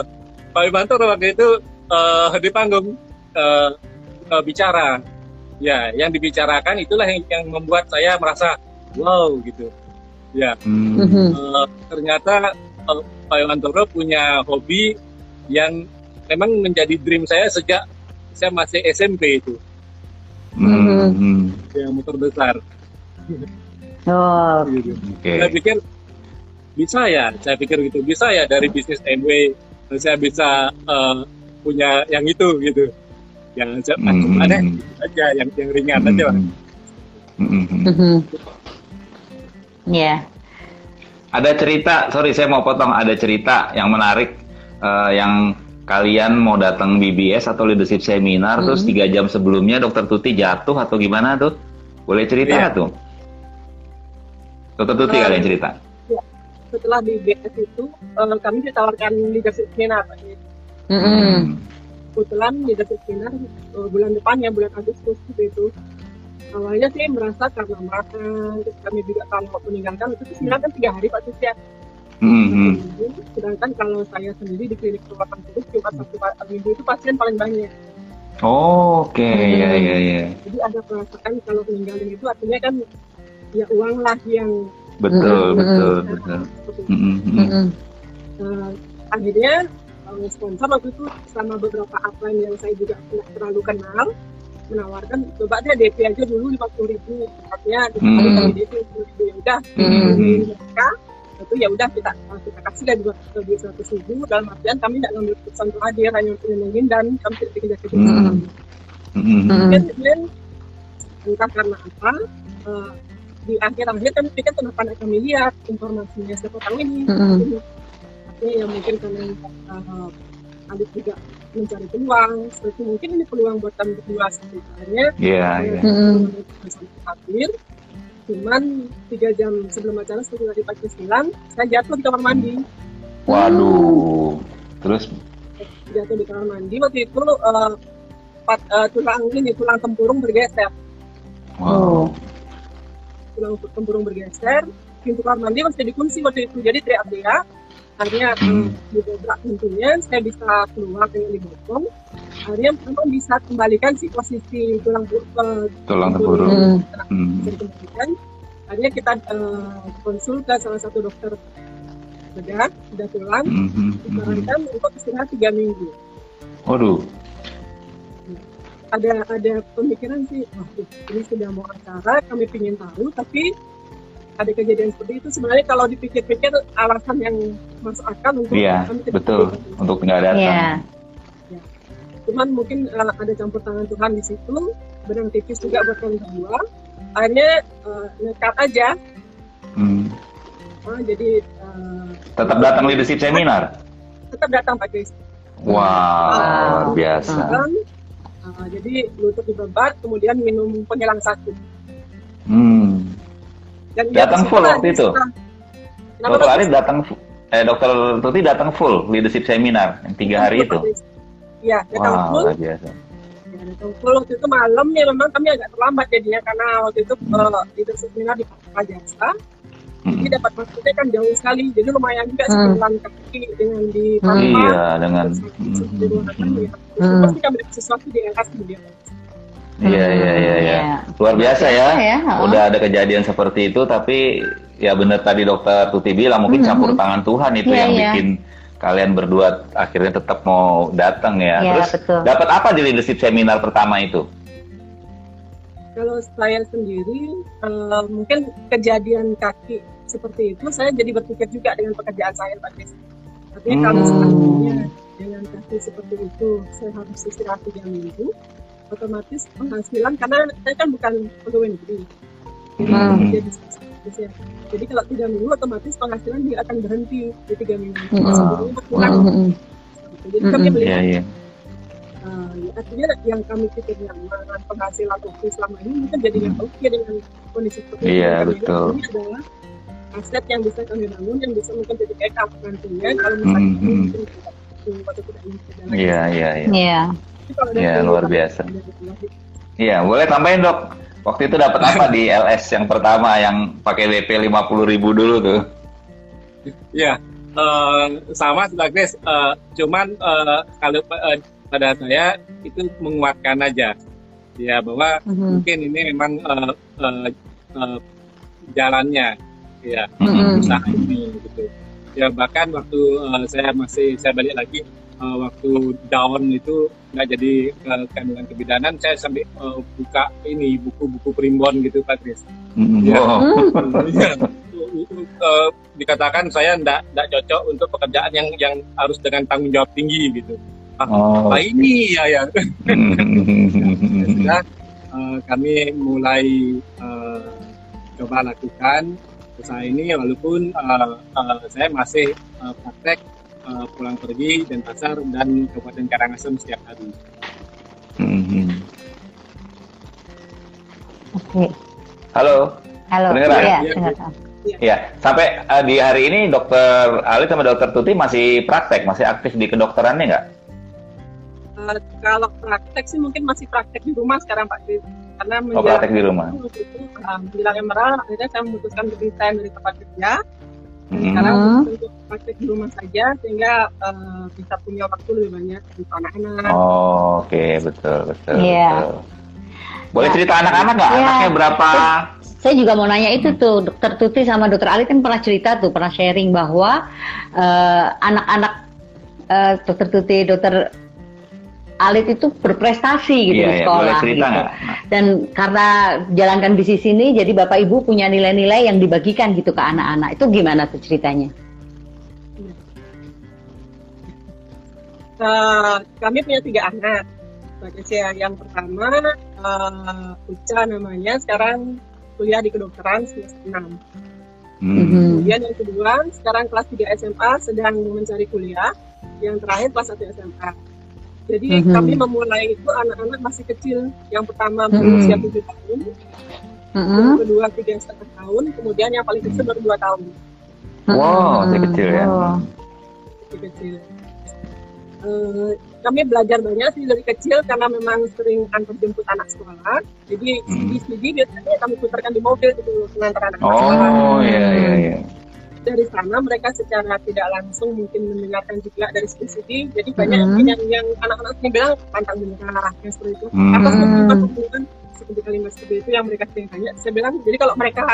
Pak Bimantoro waktu itu eh, di panggung eh, eh, bicara, ya yang dibicarakan itulah yang, yang membuat saya merasa wow gitu. Ya, Hmm. Eh, ternyata eh, Pak Bimantoro punya hobi yang memang menjadi dream saya sejak saya masih SMP itu, Hmm, hmm. yang motor besar. Oh, Gitu. Oke. Saya pikir bisa ya, saya pikir gitu bisa ya dari bisnis MW saya bisa eh, punya yang itu gitu. Yang saya ah, Hmm, hmm, hmm. gitu aja yang yang ringan aja Pak. Hmm, hmm, hmm. Mhm. Ya. Ada cerita, sorry saya mau potong, ada cerita yang menarik eh, yang kalian mau datang BBS atau leadership seminar, terus Hmm. tiga jam sebelumnya dokter Tuti jatuh atau gimana tuh? Boleh cerita nggak tuh? Dokter Tuti Eh, kalian cerita. setelah di BS itu eh, kami ditawarkan leadership seminar Mhm. Hmm. Kebetulan leadership seminar eh, bulan depan ya bulan Agustus gitu itu awalnya sih merasa karena makan terus kami juga kalau meninggalkan itu sebenarnya kan tiga hari pak Sis ya Mhm. Seminggu. sedangkan kalau saya sendiri di klinik perawatan kudus cuma satu minggu itu pasien paling banyak Oh, Oke, ya ya ya. jadi ada perasaan kalau meninggalin itu artinya kan ya uang lah yang Betul, Mhm. betul, betul. mhm. Mm-mm. Eh, akhirnya sponsor waktu itu sama beberapa upline yang saya juga tidak terlalu kenal menawarkan coba deh DP aja dulu lima puluh ribu artinya Hmm. kami DP lima ribu ya udah Hmm. Mereka itu ya udah kita kita kasih lah dua lebih seratus ribu dalam artian kami tidak ngambil keputusan untuk hadir hanya untuk nyenengin dan kami tidak dikejar kejar Hmm. Mhm, mhm. kemudian kemudian entah karena apa eh, di akhir-akhir kami pikir kenapa kami lihat informasinya siapa tahu ini artinya ya mungkin karena uh, Adit juga mencari peluang seperti mungkin ini peluang buat kami berdua sebenarnya. Iya, iya. Hadir. Cuman tiga jam sebelum acara seperti tadi pagi sembilan saya jatuh di kamar mandi. Waduh. Terus? Jatuh di kamar mandi waktu itu uh, pat, uh, tulang ini tulang tempurung bergeser. Wow. tulang tempurung bergeser pintu kamar mandi masih dikunci waktu itu jadi teriak dia akhirnya Hmm. hmm. didobrak pintunya saya bisa keluar dengan dibotong akhirnya memang bisa kembalikan si posisi tulang pu- uh, Tulang tempurung. Mm. Hmm. bisa dikembalikan akhirnya kita uh, konsul ke salah satu dokter bedah bedah tulang Mhm, mhm. disarankan untuk istirahat tiga minggu Waduh. ada ada pemikiran sih wah ini sudah mau acara kami ingin tahu tapi ada kejadian seperti itu sebenarnya kalau dipikir-pikir alasan yang masuk akal untuk Iya, betul. Untuk nggak datang. Iya. cuman mungkin uh, ada campur tangan Tuhan di situ benang tipis juga buat kami berdua akhirnya uh, nekat aja Hmm. uh, jadi uh, Tetap datang leadership seminar. tetap datang Pak Chris Wow, luar biasa. Uh, jadi lutut dibebat kemudian minum penghilang sakit Hmm. Dan Datang full waktu di itu? Kenapa, Dokter Arif datang, eh dokter Tuti datang full leadership seminar yang tiga hari itu. Iya, datang Wow, full. biasa. Ya, datang full waktu itu malam ya memang kami agak terlambat jadinya karena waktu itu Hmm. uh, itu seminar di Pajasa. Hmm. Jadi dapat masuknya kan jauh sekali. Jadi lumayan juga Hmm. sebulan kaki dengan di Hmm. Pampa. Iya, dengan terus ruangan Hmm. ya. Hmm. Pasti kami dapat sesuatu di LS kemudian. Iya, iya, iya, iya. Luar biasa ya. Ya, oh. Udah ada kejadian seperti itu, tapi ya benar tadi dokter Tuti bilang mungkin Mhm. campur tangan Tuhan itu Iya, yang iya. bikin kalian berdua akhirnya tetap mau datang ya. Iya, Terus dapat apa di leadership seminar pertama itu? Kalau saya sendiri uh, mungkin kejadian kaki seperti itu saya jadi berpikir juga dengan pekerjaan saya Pak Des. Artinya kalau Hmm. seandainya dengan kaki seperti itu saya harus istirahat tiga minggu, otomatis penghasilan karena saya kan bukan pegawai negeri. Jadi Hmm. Jadi kalau tiga minggu otomatis penghasilan dia akan berhenti di tiga minggu. Hmm. Sebelumnya berkurang. Mm-mm. Jadi kami Hmm. melihat Iya, iya. Uh, ya, artinya yang kami pikir nyaman penghasilan waktu selama ini mungkin jadi nggak oke dengan kondisi seperti ini. Iya, Kami betul. Ini adalah aset yang bisa kami bangun yang bisa mungkin jadi backup nantinya kalau misalnya Hmm, kami hmm. mungkin tidak tidak. Iya, iya, iya. Dulu, luar biasa. Iya, boleh tambahin dok. Waktu itu dapat apa di LS yang pertama yang pakai DP 50.000 ribu dulu tuh? Iya, eh, sama sudah Grace. Eh, cuman eh, kalau eh, pada saya itu menguatkan aja, ya bahwa Mhm. mungkin ini memang eh, eh, eh, jalannya, ya Mhm. usaha ini gitu. Ya bahkan waktu eh, saya masih saya balik lagi eh, waktu down itu nggak jadi ke kandungan kebidanan, saya sampai eh, buka ini buku-buku primbon gitu Pak Grace. Mm, Iya. oh. Iya. Eh, dikatakan saya enggak enggak cocok untuk pekerjaan yang yang harus dengan tanggung jawab tinggi gitu. Oh. Apa ini ya ya. Mm. Sudah eh, kami mulai eh, coba lakukan usaha ini walaupun eh, eh, saya masih eh, praktek eh, pulang pergi dan pasar dan Kabupaten Karangasem setiap hari. Mm. Oke. Halo. Halo. Kedengeran? Iya, Iya, dengar. Ya, sampai eh, di hari ini dokter Ali sama dokter Tuti masih praktek, masih aktif di kedokterannya nggak? Uh, kalau praktek sih mungkin masih praktek di rumah sekarang Pak karena Oh, praktek di rumah. itu uh, menjelang emerald akhirnya saya memutuskan untuk resign dari tempat kerja. Sekarang Hmm. untuk praktek di rumah saja sehingga uh, bisa punya waktu lebih banyak untuk anak-anak Oh, oke, betul, betul, Iya. betul. Boleh Ya. cerita anak-anak nggak? Iya. Anaknya berapa? Saya juga mau nanya itu tuh, Dokter Tuti sama Dokter Ali kan pernah cerita tuh, pernah sharing bahwa eh, anak-anak eh, Dokter Tuti, Dokter Alit itu berprestasi gitu Iya, di iya, sekolah. boleh cerita gitu. nggak? Nah, Dan karena jalankan bisnis ini, jadi Bapak Ibu punya nilai-nilai yang dibagikan gitu ke anak-anak. Itu gimana tuh ceritanya? Uh, kami punya tiga anak. Bagi saya yang pertama, uh, Uca namanya, sekarang kuliah di kedokteran semester 6. hmm. Mhm. Kemudian yang kedua, sekarang kelas 3 SMA sedang mencari kuliah. Yang terakhir kelas 1 SMA. Jadi Mhm. kami memulai itu anak-anak masih kecil. Yang pertama Mhm. berusia 7 tahun, Mm-mm. yang kedua tiga setengah tahun, kemudian yang paling kecil baru 2 tahun. Wow, masih kecil ya. Oh. Masih kecil. Eh, kami belajar banyak sih dari kecil karena memang sering antar jemput anak sekolah. Jadi Hmm. CD-CD biasanya kami putarkan di mobil gitu mengantar anak sekolah. Oh, iya, iya, iya. Dari sana mereka secara tidak langsung mungkin mendengarkan juga dari CD. Jadi banyak Hmm. yang yang anak-anak ini bilang pantang menyerah yang seperti itu. Hmm. Apa seperti pantang menyerah seperti kalimat seperti itu yang mereka sering tanya. Saya bilang jadi kalau mereka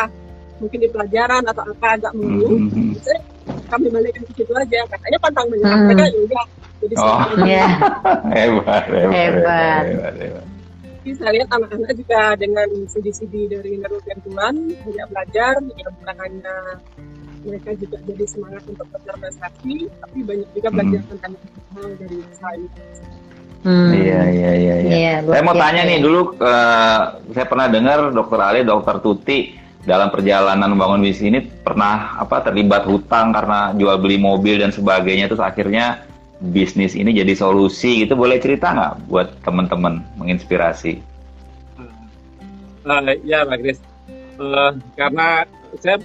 mungkin di pelajaran atau apa agak mengeluh, Mhm. saya kami balikkan ke situ aja. Katanya pantang menyerah. Hmm. Mereka ya udah. Jadi Oh. saya- Iya. Hebat, hebat, Hebat. hebat, hebat. Jadi saya lihat anak-anak juga dengan CD-CD dari Naruto Tuhan banyak belajar, ya bukan hanya mereka juga jadi semangat untuk berprestasi, tapi banyak juga belajar tentang hal dari usaha ini. Hmm. Iya, iya, iya, iya. Iya, Saya mau tanya nih dulu, eh, saya pernah dengar Dokter Ali, Dokter Tuti dalam perjalanan membangun bisnis ini pernah apa terlibat hutang karena jual beli mobil dan sebagainya, terus akhirnya bisnis ini jadi solusi gitu. Boleh cerita nggak buat teman-teman menginspirasi? Eh, ya Pak Kris, Eh, karena saya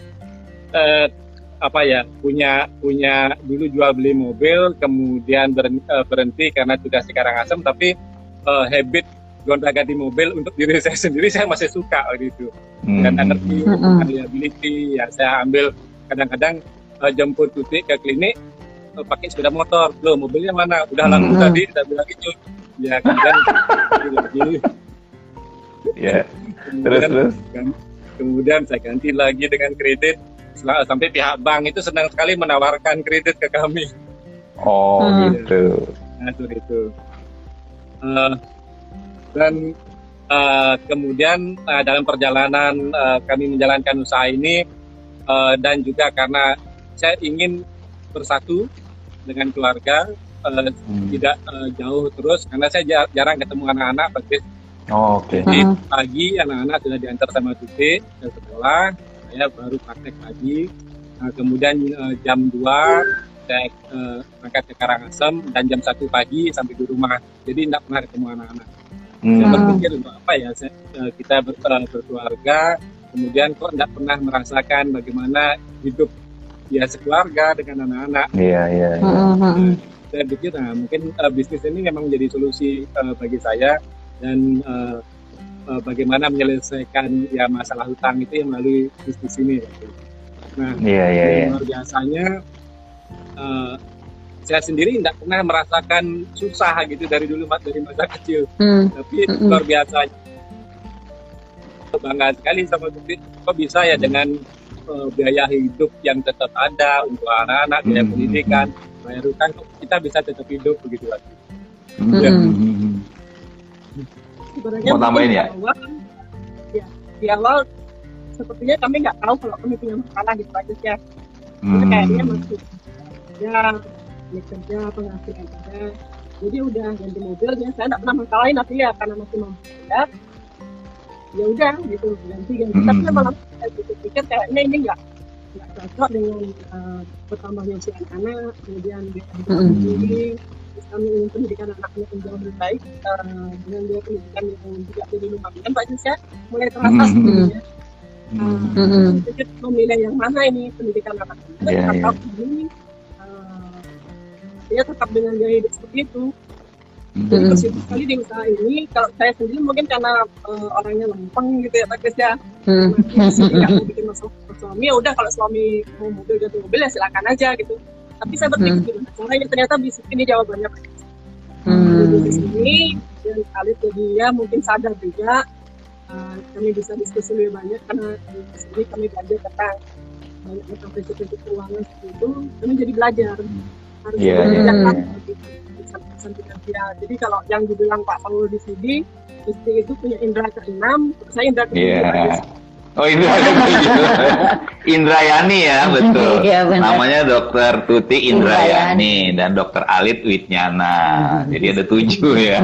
eh, apa ya punya punya dulu jual beli mobil, kemudian berhenti, berhenti karena tugas di Karangasem, tapi eh, habit gonta ganti mobil untuk diri saya sendiri saya masih suka gitu. Hmm. Dan energi, Hmm. reliability, ya saya ambil kadang-kadang eh, jemput tuti ke klinik eh, pakai sepeda motor, loh mobilnya mana? Udah Hmm. tadi, saya bilang gitu. Ya kemudian lagi Ya, terus kemudian terus. Kan- kemudian saya ganti lagi dengan kredit sampai pihak bank itu senang sekali menawarkan kredit ke kami Oh Hmm. gitu. ngatur itu Eh, dan eh, kemudian eh, dalam perjalanan eh, kami menjalankan usaha ini eh, dan juga karena saya ingin bersatu dengan keluarga eh, Hmm. tidak eh, jauh terus karena saya jar- jarang ketemu anak-anak Pak Oh, Oke. Jadi Hmm. pagi anak-anak sudah diantar sama Tuti ke sekolah, saya baru praktek pagi. Nah, kemudian eh, jam 2 saya eh, berangkat ke Karangasem dan jam 1 pagi sampai di rumah. Jadi tidak pernah ketemu anak-anak. Saya Hmm. berpikir untuk apa ya saya, eh, kita ber- berkeluarga, kemudian kok tidak pernah merasakan bagaimana hidup ya sekeluarga dengan anak-anak. Iya, iya. iya. Hmm. Saya pikir nah, mungkin eh, bisnis ini memang menjadi solusi eh, bagi saya dan eh, eh, bagaimana menyelesaikan ya masalah hutang itu yang melalui bisnis ini. Nah, Iya, iya, iya. yang luar biasanya eh, saya sendiri tidak pernah merasakan susah gitu dari dulu Mas, dari masa kecil, Hmm. tapi Mm-mm. luar biasa bangga sekali sama Tuti. Kok bisa ya dengan eh, biaya hidup yang tetap ada untuk anak-anak, biaya Hmm. pendidikan, bayar hutang, kok kita bisa tetap hidup begitu Mas. Hmm. Sebenarnya Mau tambahin ya? di awal, ya, di awal sepertinya kami nggak tahu kalau kami punya masalah gitu aja ya. Jadi Hmm. kayaknya masih ya ya kerja penghasilan ada. Jadi udah ganti mobil ya saya nggak pernah masalahin tapi ya karena masih mampu bayar ya udah gitu ganti ganti Hmm. tapi malah saya pikir kayaknya ini nggak nggak cocok dengan uh, bertambahnya usia anak kemudian dia Hmm. Kami ingin pendidikan anaknya yang jauh lebih baik uh, dengan dia pendidikan yang juga jadi lumayan Pak Jus ya mulai terasa Hmm. sebenarnya Hmm. Hmm. pikir memilih yang mana ini pendidikan anak kita Iya, atau ini uh, dia tetap dengan gaya hidup seperti itu Jadi bersyukur sekali di usaha ini. Kalau saya sendiri mungkin karena eh, orangnya lempeng gitu ya Pak Kris ya. Hmm. Nah, jadi nggak mau bikin masalah suami. Ya udah kalau suami mau mobil ganti mobil ya silakan aja gitu. Tapi saya berpikir gimana caranya ternyata bisnis ini jawabannya Pak. Hmm. Di bisnis ini dan Alif jadi ya mungkin sadar juga eh, kami bisa diskusi lebih banyak karena di sini kami belajar tentang banyak tentang prinsip-prinsip keuangan seperti itu. Kami jadi belajar harus Iya, belajar iya, kan pesan-pesan finansial. Jadi kalau yang dibilang Pak Paul di sini istri itu punya indera keenam, saya indera ketujuh. Iya. Oh Indra Indrayani ya betul. Benar. Namanya Dokter Tuti Indrayani dan Dokter Alit Witnyana. Jadi ada tujuh ya.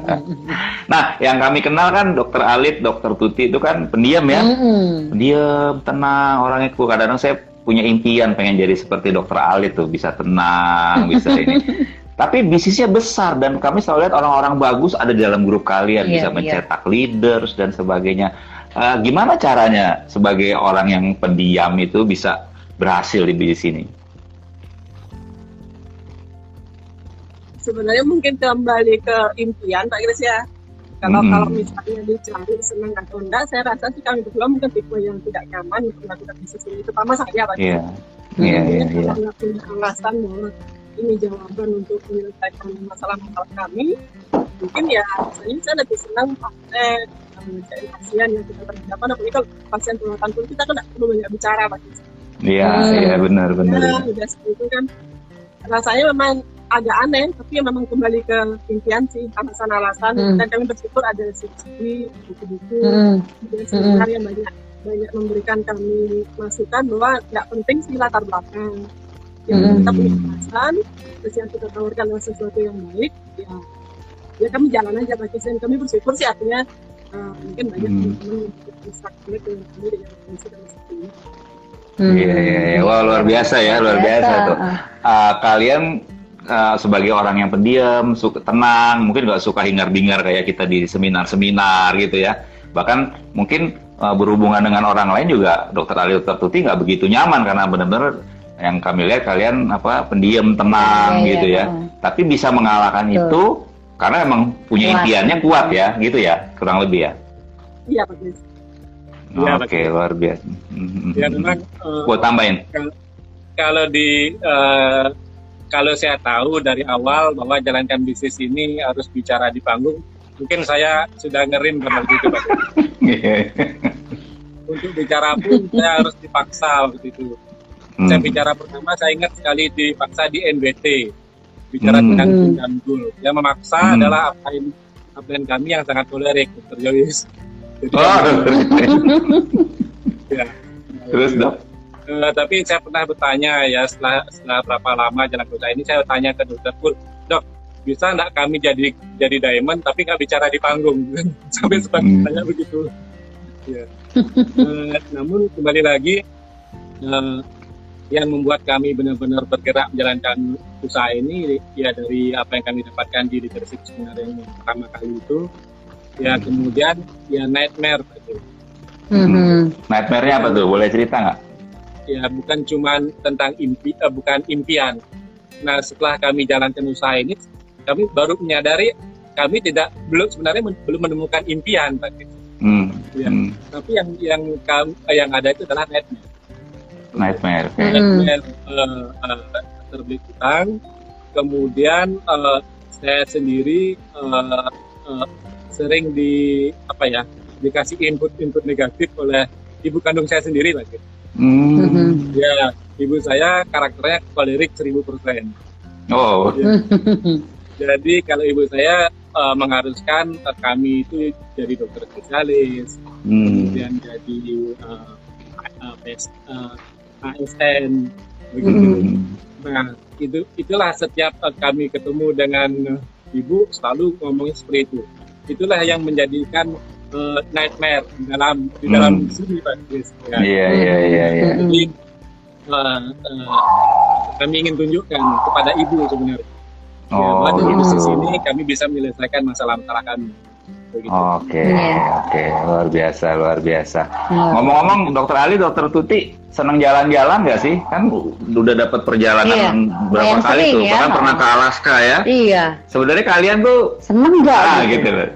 nah, yang kami kenal kan Dokter Alit, Dokter Tuti itu kan pendiam ya. Mm-mm. Diam, tenang orangnya. Kadang-kadang saya punya impian pengen jadi seperti Dokter Alit tuh, bisa tenang, bisa ini. Tapi bisnisnya besar dan kami selalu lihat orang-orang bagus ada di dalam grup kalian Iya, bisa iya. mencetak leaders dan sebagainya. Eh, gimana caranya sebagai orang yang pendiam itu bisa berhasil di bisnis ini? Sebenarnya mungkin kembali ke impian Pak Kris ya. Kalau Mm-mm. kalau misalnya dicari senang atau enggak, saya rasa sih kami berdua mungkin tipe yang tidak nyaman untuk melakukan bisnis ini. Terutama saya Pak. Iya, iya, iya, Mungkin iya. punya alasan bahwa ini jawaban untuk menyelesaikan masalah-masalah kami, mungkin ya saya, lebih senang praktek, menyelesaikan pasien yang kita terhadapkan, apalagi kalau pasien perawatan pun kita kan perlu banyak bicara Pak. Iya, Hmm. iya benar, benar. Ya, udah seperti itu kan rasanya memang agak aneh, tapi ya memang kembali ke impian sih, alasan-alasan. Hmm. Dan kami bersyukur ada CD, buku-buku, Mm-mm. dan seminar yang banyak banyak memberikan kami masukan bahwa nggak penting sih latar belakang. Yang Hmm. kita punya alasan, terus yang kita tawarkan adalah sesuatu yang baik, ya, ya kami jalan aja Pak kami bersyukur sih artinya eh, mungkin banyak Hmm. teman-teman yang bisa connect dengan kami dengan kondisi dan seperti ini. Mm. Iya, iya, iya. Wah, luar biasa ya, luar biasa tuh. Ah. Uh, kalian uh, sebagai orang yang pendiam, suka tenang, mungkin nggak suka hingar-bingar kayak kita di seminar-seminar gitu ya. Bahkan mungkin uh, berhubungan dengan orang lain juga Dokter Ali Dokter Tuti nggak begitu nyaman karena benar-benar yang kami lihat kalian apa pendiam, tenang iya, gitu ya. iya. Tapi bisa mengalahkan Betul. itu karena emang punya Kuat. impiannya kuat ya, gitu ya, kurang lebih ya. Iya Pak Kris. Iya, Oke, luar biasa. Ya memang eh, Gua tambahin. kalau di eh, kalau saya tahu dari awal bahwa jalankan bisnis ini harus bicara di panggung, mungkin saya sudah ngerim benar gitu Pak. Untuk bicara pun saya harus dipaksa waktu itu. Saya Hmm. bicara pertama saya ingat sekali dipaksa di NBT bicara Hmm. dengan Bung Damdul. Yang memaksa Hmm. adalah upline upline kami yang sangat kolerik, Dr. Jadi, Oh, ya. terus dok. Eh, tapi saya pernah bertanya ya setelah setelah berapa lama jalan usaha ini saya tanya ke dokter pun dok bisa nggak kami jadi jadi diamond tapi nggak bicara di panggung sampai sempat Hmm. tanya begitu ya. Eh, namun kembali lagi eh, yang membuat kami benar-benar bergerak menjalankan usaha ini ya dari apa yang kami dapatkan di leadership seminar yang pertama kali itu ya kemudian ya nightmare gitu. Mhm. Nightmare-nya apa tuh? Boleh cerita nggak? ya bukan cuma tentang impi eh, bukan impian. Nah setelah kami jalankan usaha ini, kami baru menyadari kami tidak belum sebenarnya men- belum menemukan impian, Pak. Hmm. Ya. hmm. Tapi yang yang kam- eh, yang ada itu adalah nightmare. Nightmare. oke. Hmm. Nightmare eh, eh, terbit utang, kemudian eh, saya sendiri eh, eh, sering di apa ya dikasih input-input negatif oleh ibu kandung saya sendiri, Pak. Hmm. Mhm. Ya, ibu saya karakternya kolerik 1000%. Oh. Jadi kalau ibu saya eh, mengharuskan eh, kami itu jadi dokter spesialis, Hmm. kemudian jadi eh, eh, PS, eh, ASN, begitu. Hmm. Nah, itu itulah setiap kami ketemu dengan ibu selalu ngomongnya seperti itu. Itulah yang menjadikan eh, nightmare di dalam di dalam Hmm. sini Pak Chris. Ya. Iya iya iya iya. Jadi eh, eh, kami ingin tunjukkan kepada ibu sebenarnya. Ya, Oh, bahwa di gitu. bisnis ini kami bisa menyelesaikan masalah-masalah kami. Begitu. Oke, Iya. oke, luar biasa, luar biasa. Luar. Ngomong-ngomong, Dokter Ali, Dokter Tuti, senang jalan-jalan nggak sih? Kan udah dapat perjalanan Iya. berapa Yang kali sering tuh? ya. Bahkan pernah ke Alaska ya. Iya, Sebenarnya kalian tuh seneng nggak? ah gitu loh.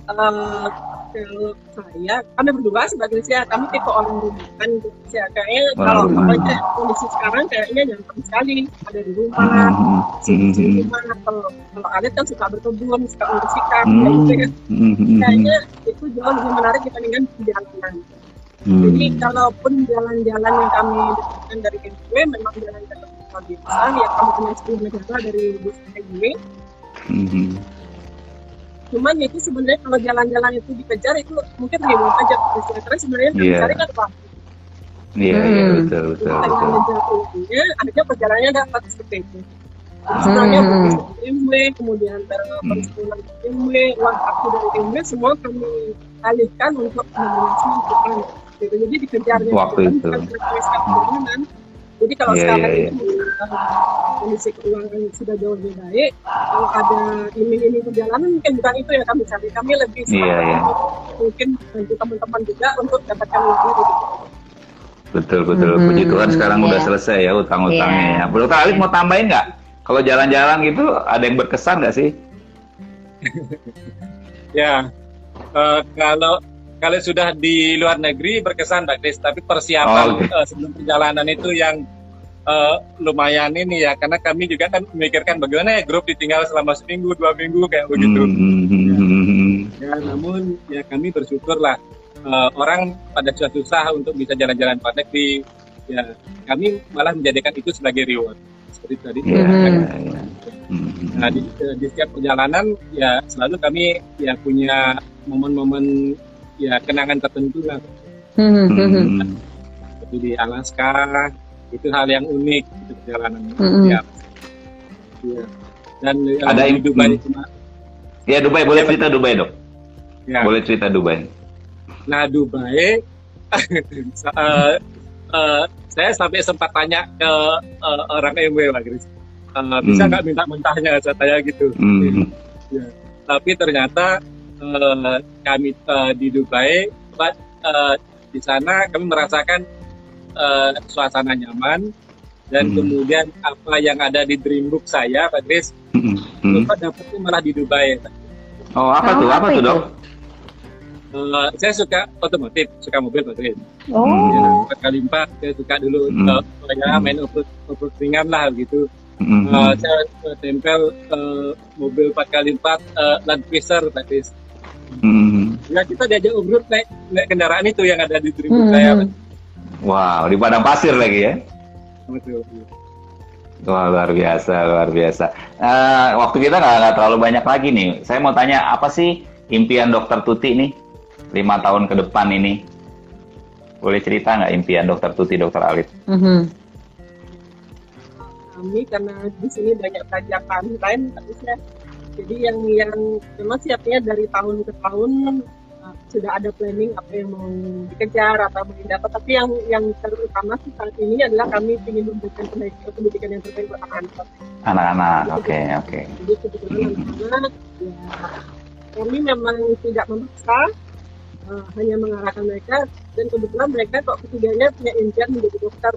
Eh, kalau saya kami berdua sebagai saya kami tipe orang rumahan gitu ya kayaknya Orang kalau rumahan. apa aja kondisi sekarang kayaknya nyaman sekali ada di rumah Hmm, di hmm, rumah kalau kalau Alit kan suka berkebun suka ikan hmm, gitu kan hmm, hmm, kayaknya itu jauh lebih menarik dibandingkan perjalanan hmm. jadi kalaupun jalan-jalan yang kami dapatkan dari NGW memang jalan-jalan luar biasa yang kami punya 10 negara dari bus NGW Hmm, cuman itu sebenarnya kalau jalan-jalan itu dikejar itu mungkin ribet aja karena sebenarnya yang kami Iya. cari kan waktu Iya, iya Hmm. betul, betul, Kita betul. ujungnya akhirnya perjalanannya dapat seperti itu Jadi sebenarnya Hmm. dari MW kemudian dari sekolah MW uang aku dari MW semua kami alihkan untuk mengatasi gitu. jadi dikejarnya Waktu itu. merequestkan perjalanan jadi kalau Iya, sekarang iya, itu uh, kondisi keuangan sudah jauh lebih baik kalau ada iming-iming perjalanan mungkin bukan itu yang kami cari kami lebih Iya, semangat iya. untuk mungkin bantu teman-teman juga untuk dapatkan uangnya gitu. Betul, betul. Hmm, Puji Tuhan sekarang iya. udah selesai ya utang-utangnya Iya. ya. Dokter Alif mau tambahin nggak? Kalau jalan-jalan gitu ada yang berkesan nggak sih? Ya, eh, kalau kalau sudah di luar negeri berkesan Mbak Kris, tapi persiapan Oh, oke. eh, sebelum perjalanan itu yang eh, lumayan ini ya, karena kami juga kan memikirkan bagaimana ya grup ditinggal selama seminggu dua minggu kayak begitu. Hmm, hmm, hmm, hmm, hmm. Ya, namun ya kami bersyukur lah eh, orang pada susah-susah untuk bisa jalan-jalan luar negeri. Ya, kami malah menjadikan itu sebagai reward. Seperti tadi. Iya, Hmm. iya, iya. Nah, di, di setiap perjalanan ya selalu kami ya punya momen-momen ya kenangan tertentu lah. Hmm, hmm, hmm, hmm. hmm. Seperti di Alaska itu hal yang unik itu perjalanan. Mm-mm. Ya. Iya. Dan eh, Ada di yang- Dubai hmm. cuma Ya Dubai boleh cerita Dubai dok. ya. Boleh cerita Dubai. Nah Dubai eh, eh, saya sampai sempat tanya ke eh, orang MW Pak Kris. Eh, bisa Hmm. nggak minta mentahnya saya tanya gitu. Hmm, tapi ternyata eh, kami eh, di Dubai Pak, eh, di sana kami merasakan eh, suasana nyaman dan Hmm. kemudian apa yang ada di dreambook saya Pak Kris hmm, hmm. Bapak dapetnya malah di Dubai Oh apa Oh, tuh? Apa apa tuh dok? Eh, saya suka otomotif suka mobil Pak Kris Oh, Ya, empat kali empat saya suka dulu Hmm. eh, ya main off road ringan lah gitu Hmm, Eh, hmm. saya eh, tempel eh, mobil 4 kali 4 Land Cruiser Pak Kris Hmm. Ya kita diajak off-road naik, naik kendaraan itu yang ada di dreambook Hmm, saya. hmm. Wow di padang pasir lagi ya. Betul. Wah luar biasa, luar biasa. Eh, waktu kita nggak terlalu banyak lagi nih. Saya mau tanya apa sih impian Dokter Tuti nih lima tahun ke depan ini? Boleh cerita nggak impian Dokter Tuti, Dokter Alit? mhm. kami karena di sini banyak tajakan lain harusnya jadi yang yang memang siapnya dari tahun ke tahun uh, sudah ada planning apa yang mau dikejar atau mau didapat tapi yang yang terutama sih saat ini adalah kami ingin memberikan pendidikan pendidikan yang terbaik buat anak-anak Anak-anak, oke oke. jadi kebetulan anak-anak ya kami memang tidak memaksa uh, hanya mengarahkan mereka dan kebetulan mereka kok ketiganya punya impian menjadi dokter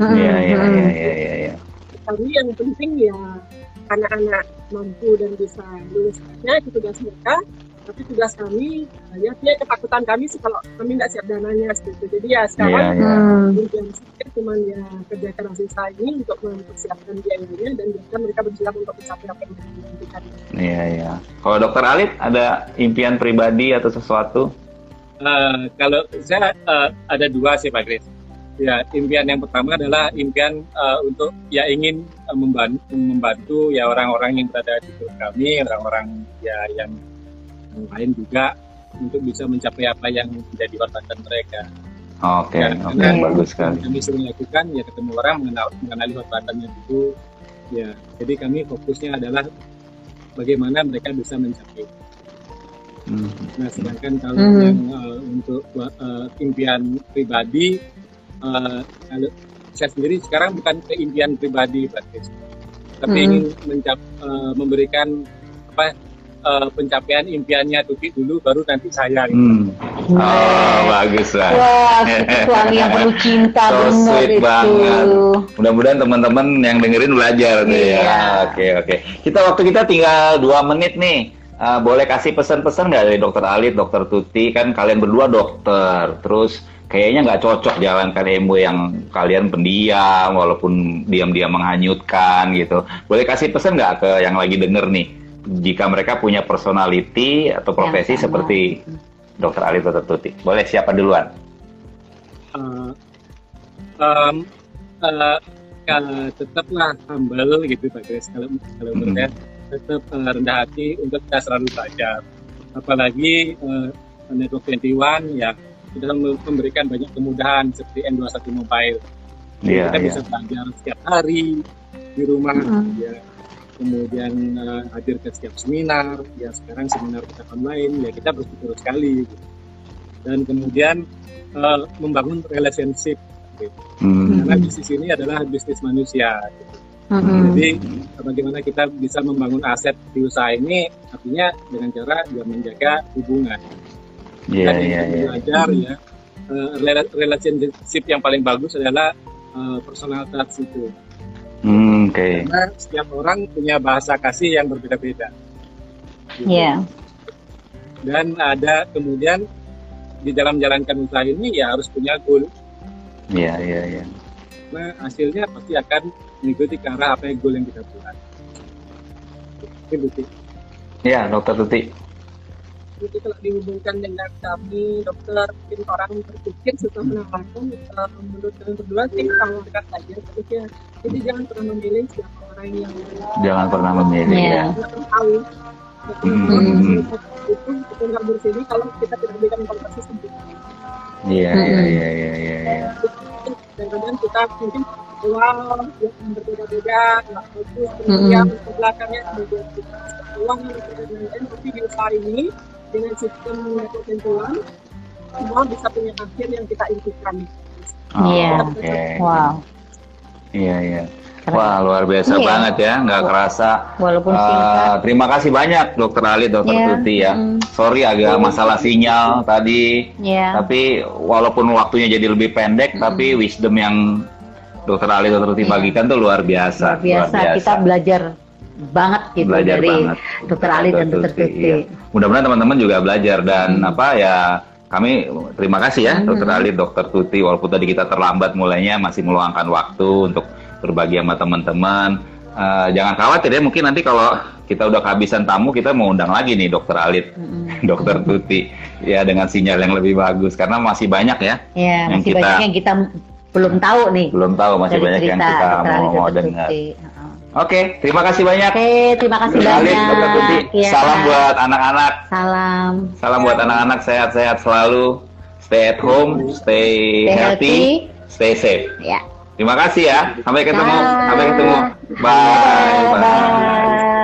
Mhm, Iya iya mhm. iya iya iya. iya. kami yang penting ya anak-anak mampu dan bisa lulusnya itu tugas mereka tapi tugas kami hanya ya ketakutan kami sih kalau kami nggak siap dananya seperti itu jadi ya sekarang yang sedikit cuman ya kerja keras sisa ini untuk mempersiapkan biayanya dan biarkan mereka bersiap untuk mencapai apa yang mereka inginkan Iya iya. Kalau Dokter Alit ada impian pribadi atau sesuatu? Eh, kalau saya eh, ada dua sih Pak Kris. Ya impian yang pertama adalah impian eh, untuk ya ingin eh, membantu, membantu ya orang-orang yang berada di grup kami, orang-orang ya yang, yang lain juga untuk bisa mencapai apa yang menjadi harapan mereka. Oke Ya, oke bagus sekali. kami sering lakukan ya ketemu orang mengenal mengenali hotratannya dulu ya jadi kami fokusnya adalah bagaimana mereka bisa mencapai Hmm. nah sedangkan kalau Hmm. yang eh, untuk eh, impian pribadi eh, kalau saya sendiri sekarang bukan ke impian pribadi Pak Kris. tapi Hmm. ingin mencap, eh, memberikan apa eh, pencapaian impiannya Tuti dulu baru nanti saya gitu. Hmm. Oh, bagus lah. Wah, suami yang penuh cinta so sweet itu. banget. Mudah-mudahan teman-teman yang dengerin belajar tuh ya. Iya. Oke oke. Kita waktu kita tinggal dua menit nih. Uh, boleh kasih pesan-pesan nggak dari Dokter Alit, Dokter Tuti? Kan kalian berdua dokter. Terus kayaknya nggak cocok jalankan ilmu yang kalian pendiam, walaupun diam-diam menghanyutkan gitu. Boleh kasih pesan nggak ke yang lagi denger nih? Jika mereka punya personality atau profesi sama. seperti Dokter Alit, Dokter Tuti. Boleh siapa duluan? uh, um, uh, uh, tetaplah humble gitu Pak Chris kalau kalau menurut saya tetap uh, rendah hati untuk kita selalu belajar apalagi uh, Network 21 yang sudah mem- memberikan banyak kemudahan seperti N21 Mobile Jadi Iya, kita iya. bisa belajar setiap hari di rumah Mm. ya kemudian uh, hadir ke setiap seminar ya sekarang seminar kita online ya kita bersyukur sekali gitu. dan kemudian uh, membangun relationship Hmm. karena bisnis ini adalah bisnis manusia gitu. Mm-mm. jadi bagaimana kita bisa membangun aset di usaha ini artinya dengan cara ya menjaga hubungan Iya, dan iya, yang iya. belajar ya uh, rela- relationship yang paling bagus adalah uh, personal touch itu Hmm, Oke. karena setiap orang punya bahasa kasih yang berbeda-beda Gitu. Iya. dan ada kemudian di dalam menjalankan usaha ini ya harus punya goal Iya, iya, iya. nah hasilnya pasti akan mengikuti ke arah apa yang goal yang kita buat itu Iya, Dokter Tuti. Jadi kalau dihubungkan dengan kami dokter mungkin orang berpikir setelah menangkan uh, menurut kalian berdua sih kalau dekat saja terusnya jadi jangan pernah memilih siapa orang yang Jangan pernah memilih Iya. ya. kita tahu Hmm. itu kita nggak bersini kalau kita tidak berikan informasi sendiri Iya, Mm-mm. iya, iya, iya, iya, iya. dan kemudian kita mungkin uang yang berbeda-beda nggak fokus Mm-mm. kemudian ke belakangnya kemudian kita uang yang berbeda-beda tapi di usaha ini dengan sistem network tentuan semua bisa punya akhir yang kita impikan Oh, Iya. Oke. Wow. Iya, iya. Wah, luar biasa Iya. banget ya, nggak kerasa. Walaupun Eh, singkat. terima kasih banyak, Dokter Ali, Dokter Iya, Tuti ya. mm. Sorry agak masalah sinyal tadi, Iya. tapi walaupun waktunya jadi lebih pendek, tapi wisdom yang Dokter Ali, Dokter Tuti Iya. bagikan tuh luar biasa. Luar biasa. Kita belajar banget gitu belajar dari banget. Dokter Ali dan Dokter Tuti. iya. Mudah-mudahan teman-teman juga belajar dan apa ya kami terima kasih ya Hmm. Dokter Ali, Dokter Tuti walaupun tadi kita terlambat mulainya masih meluangkan waktu untuk berbagi sama teman-teman. Eh, jangan khawatir ya mungkin nanti kalau kita udah kehabisan tamu kita mau undang lagi nih Dokter Alit, Mm-mm. Dokter Tuti ya dengan sinyal yang lebih bagus karena masih banyak ya Ya, Yang masih kita- banyak yang kita belum tahu nih. belum tahu masih banyak yang kita mau, mau dengar. Tuti. Oke, terima kasih banyak. Oke, terima kasih Dokter Alit, banyak. Tuti. Iya. Salam buat anak-anak. Salam. Salam buat anak-anak sehat-sehat selalu. Stay at home, stay, Stay healthy, healthy. stay safe. Ya. Terima kasih ya. Sampai ketemu. Bye. Sampai ketemu. Bye.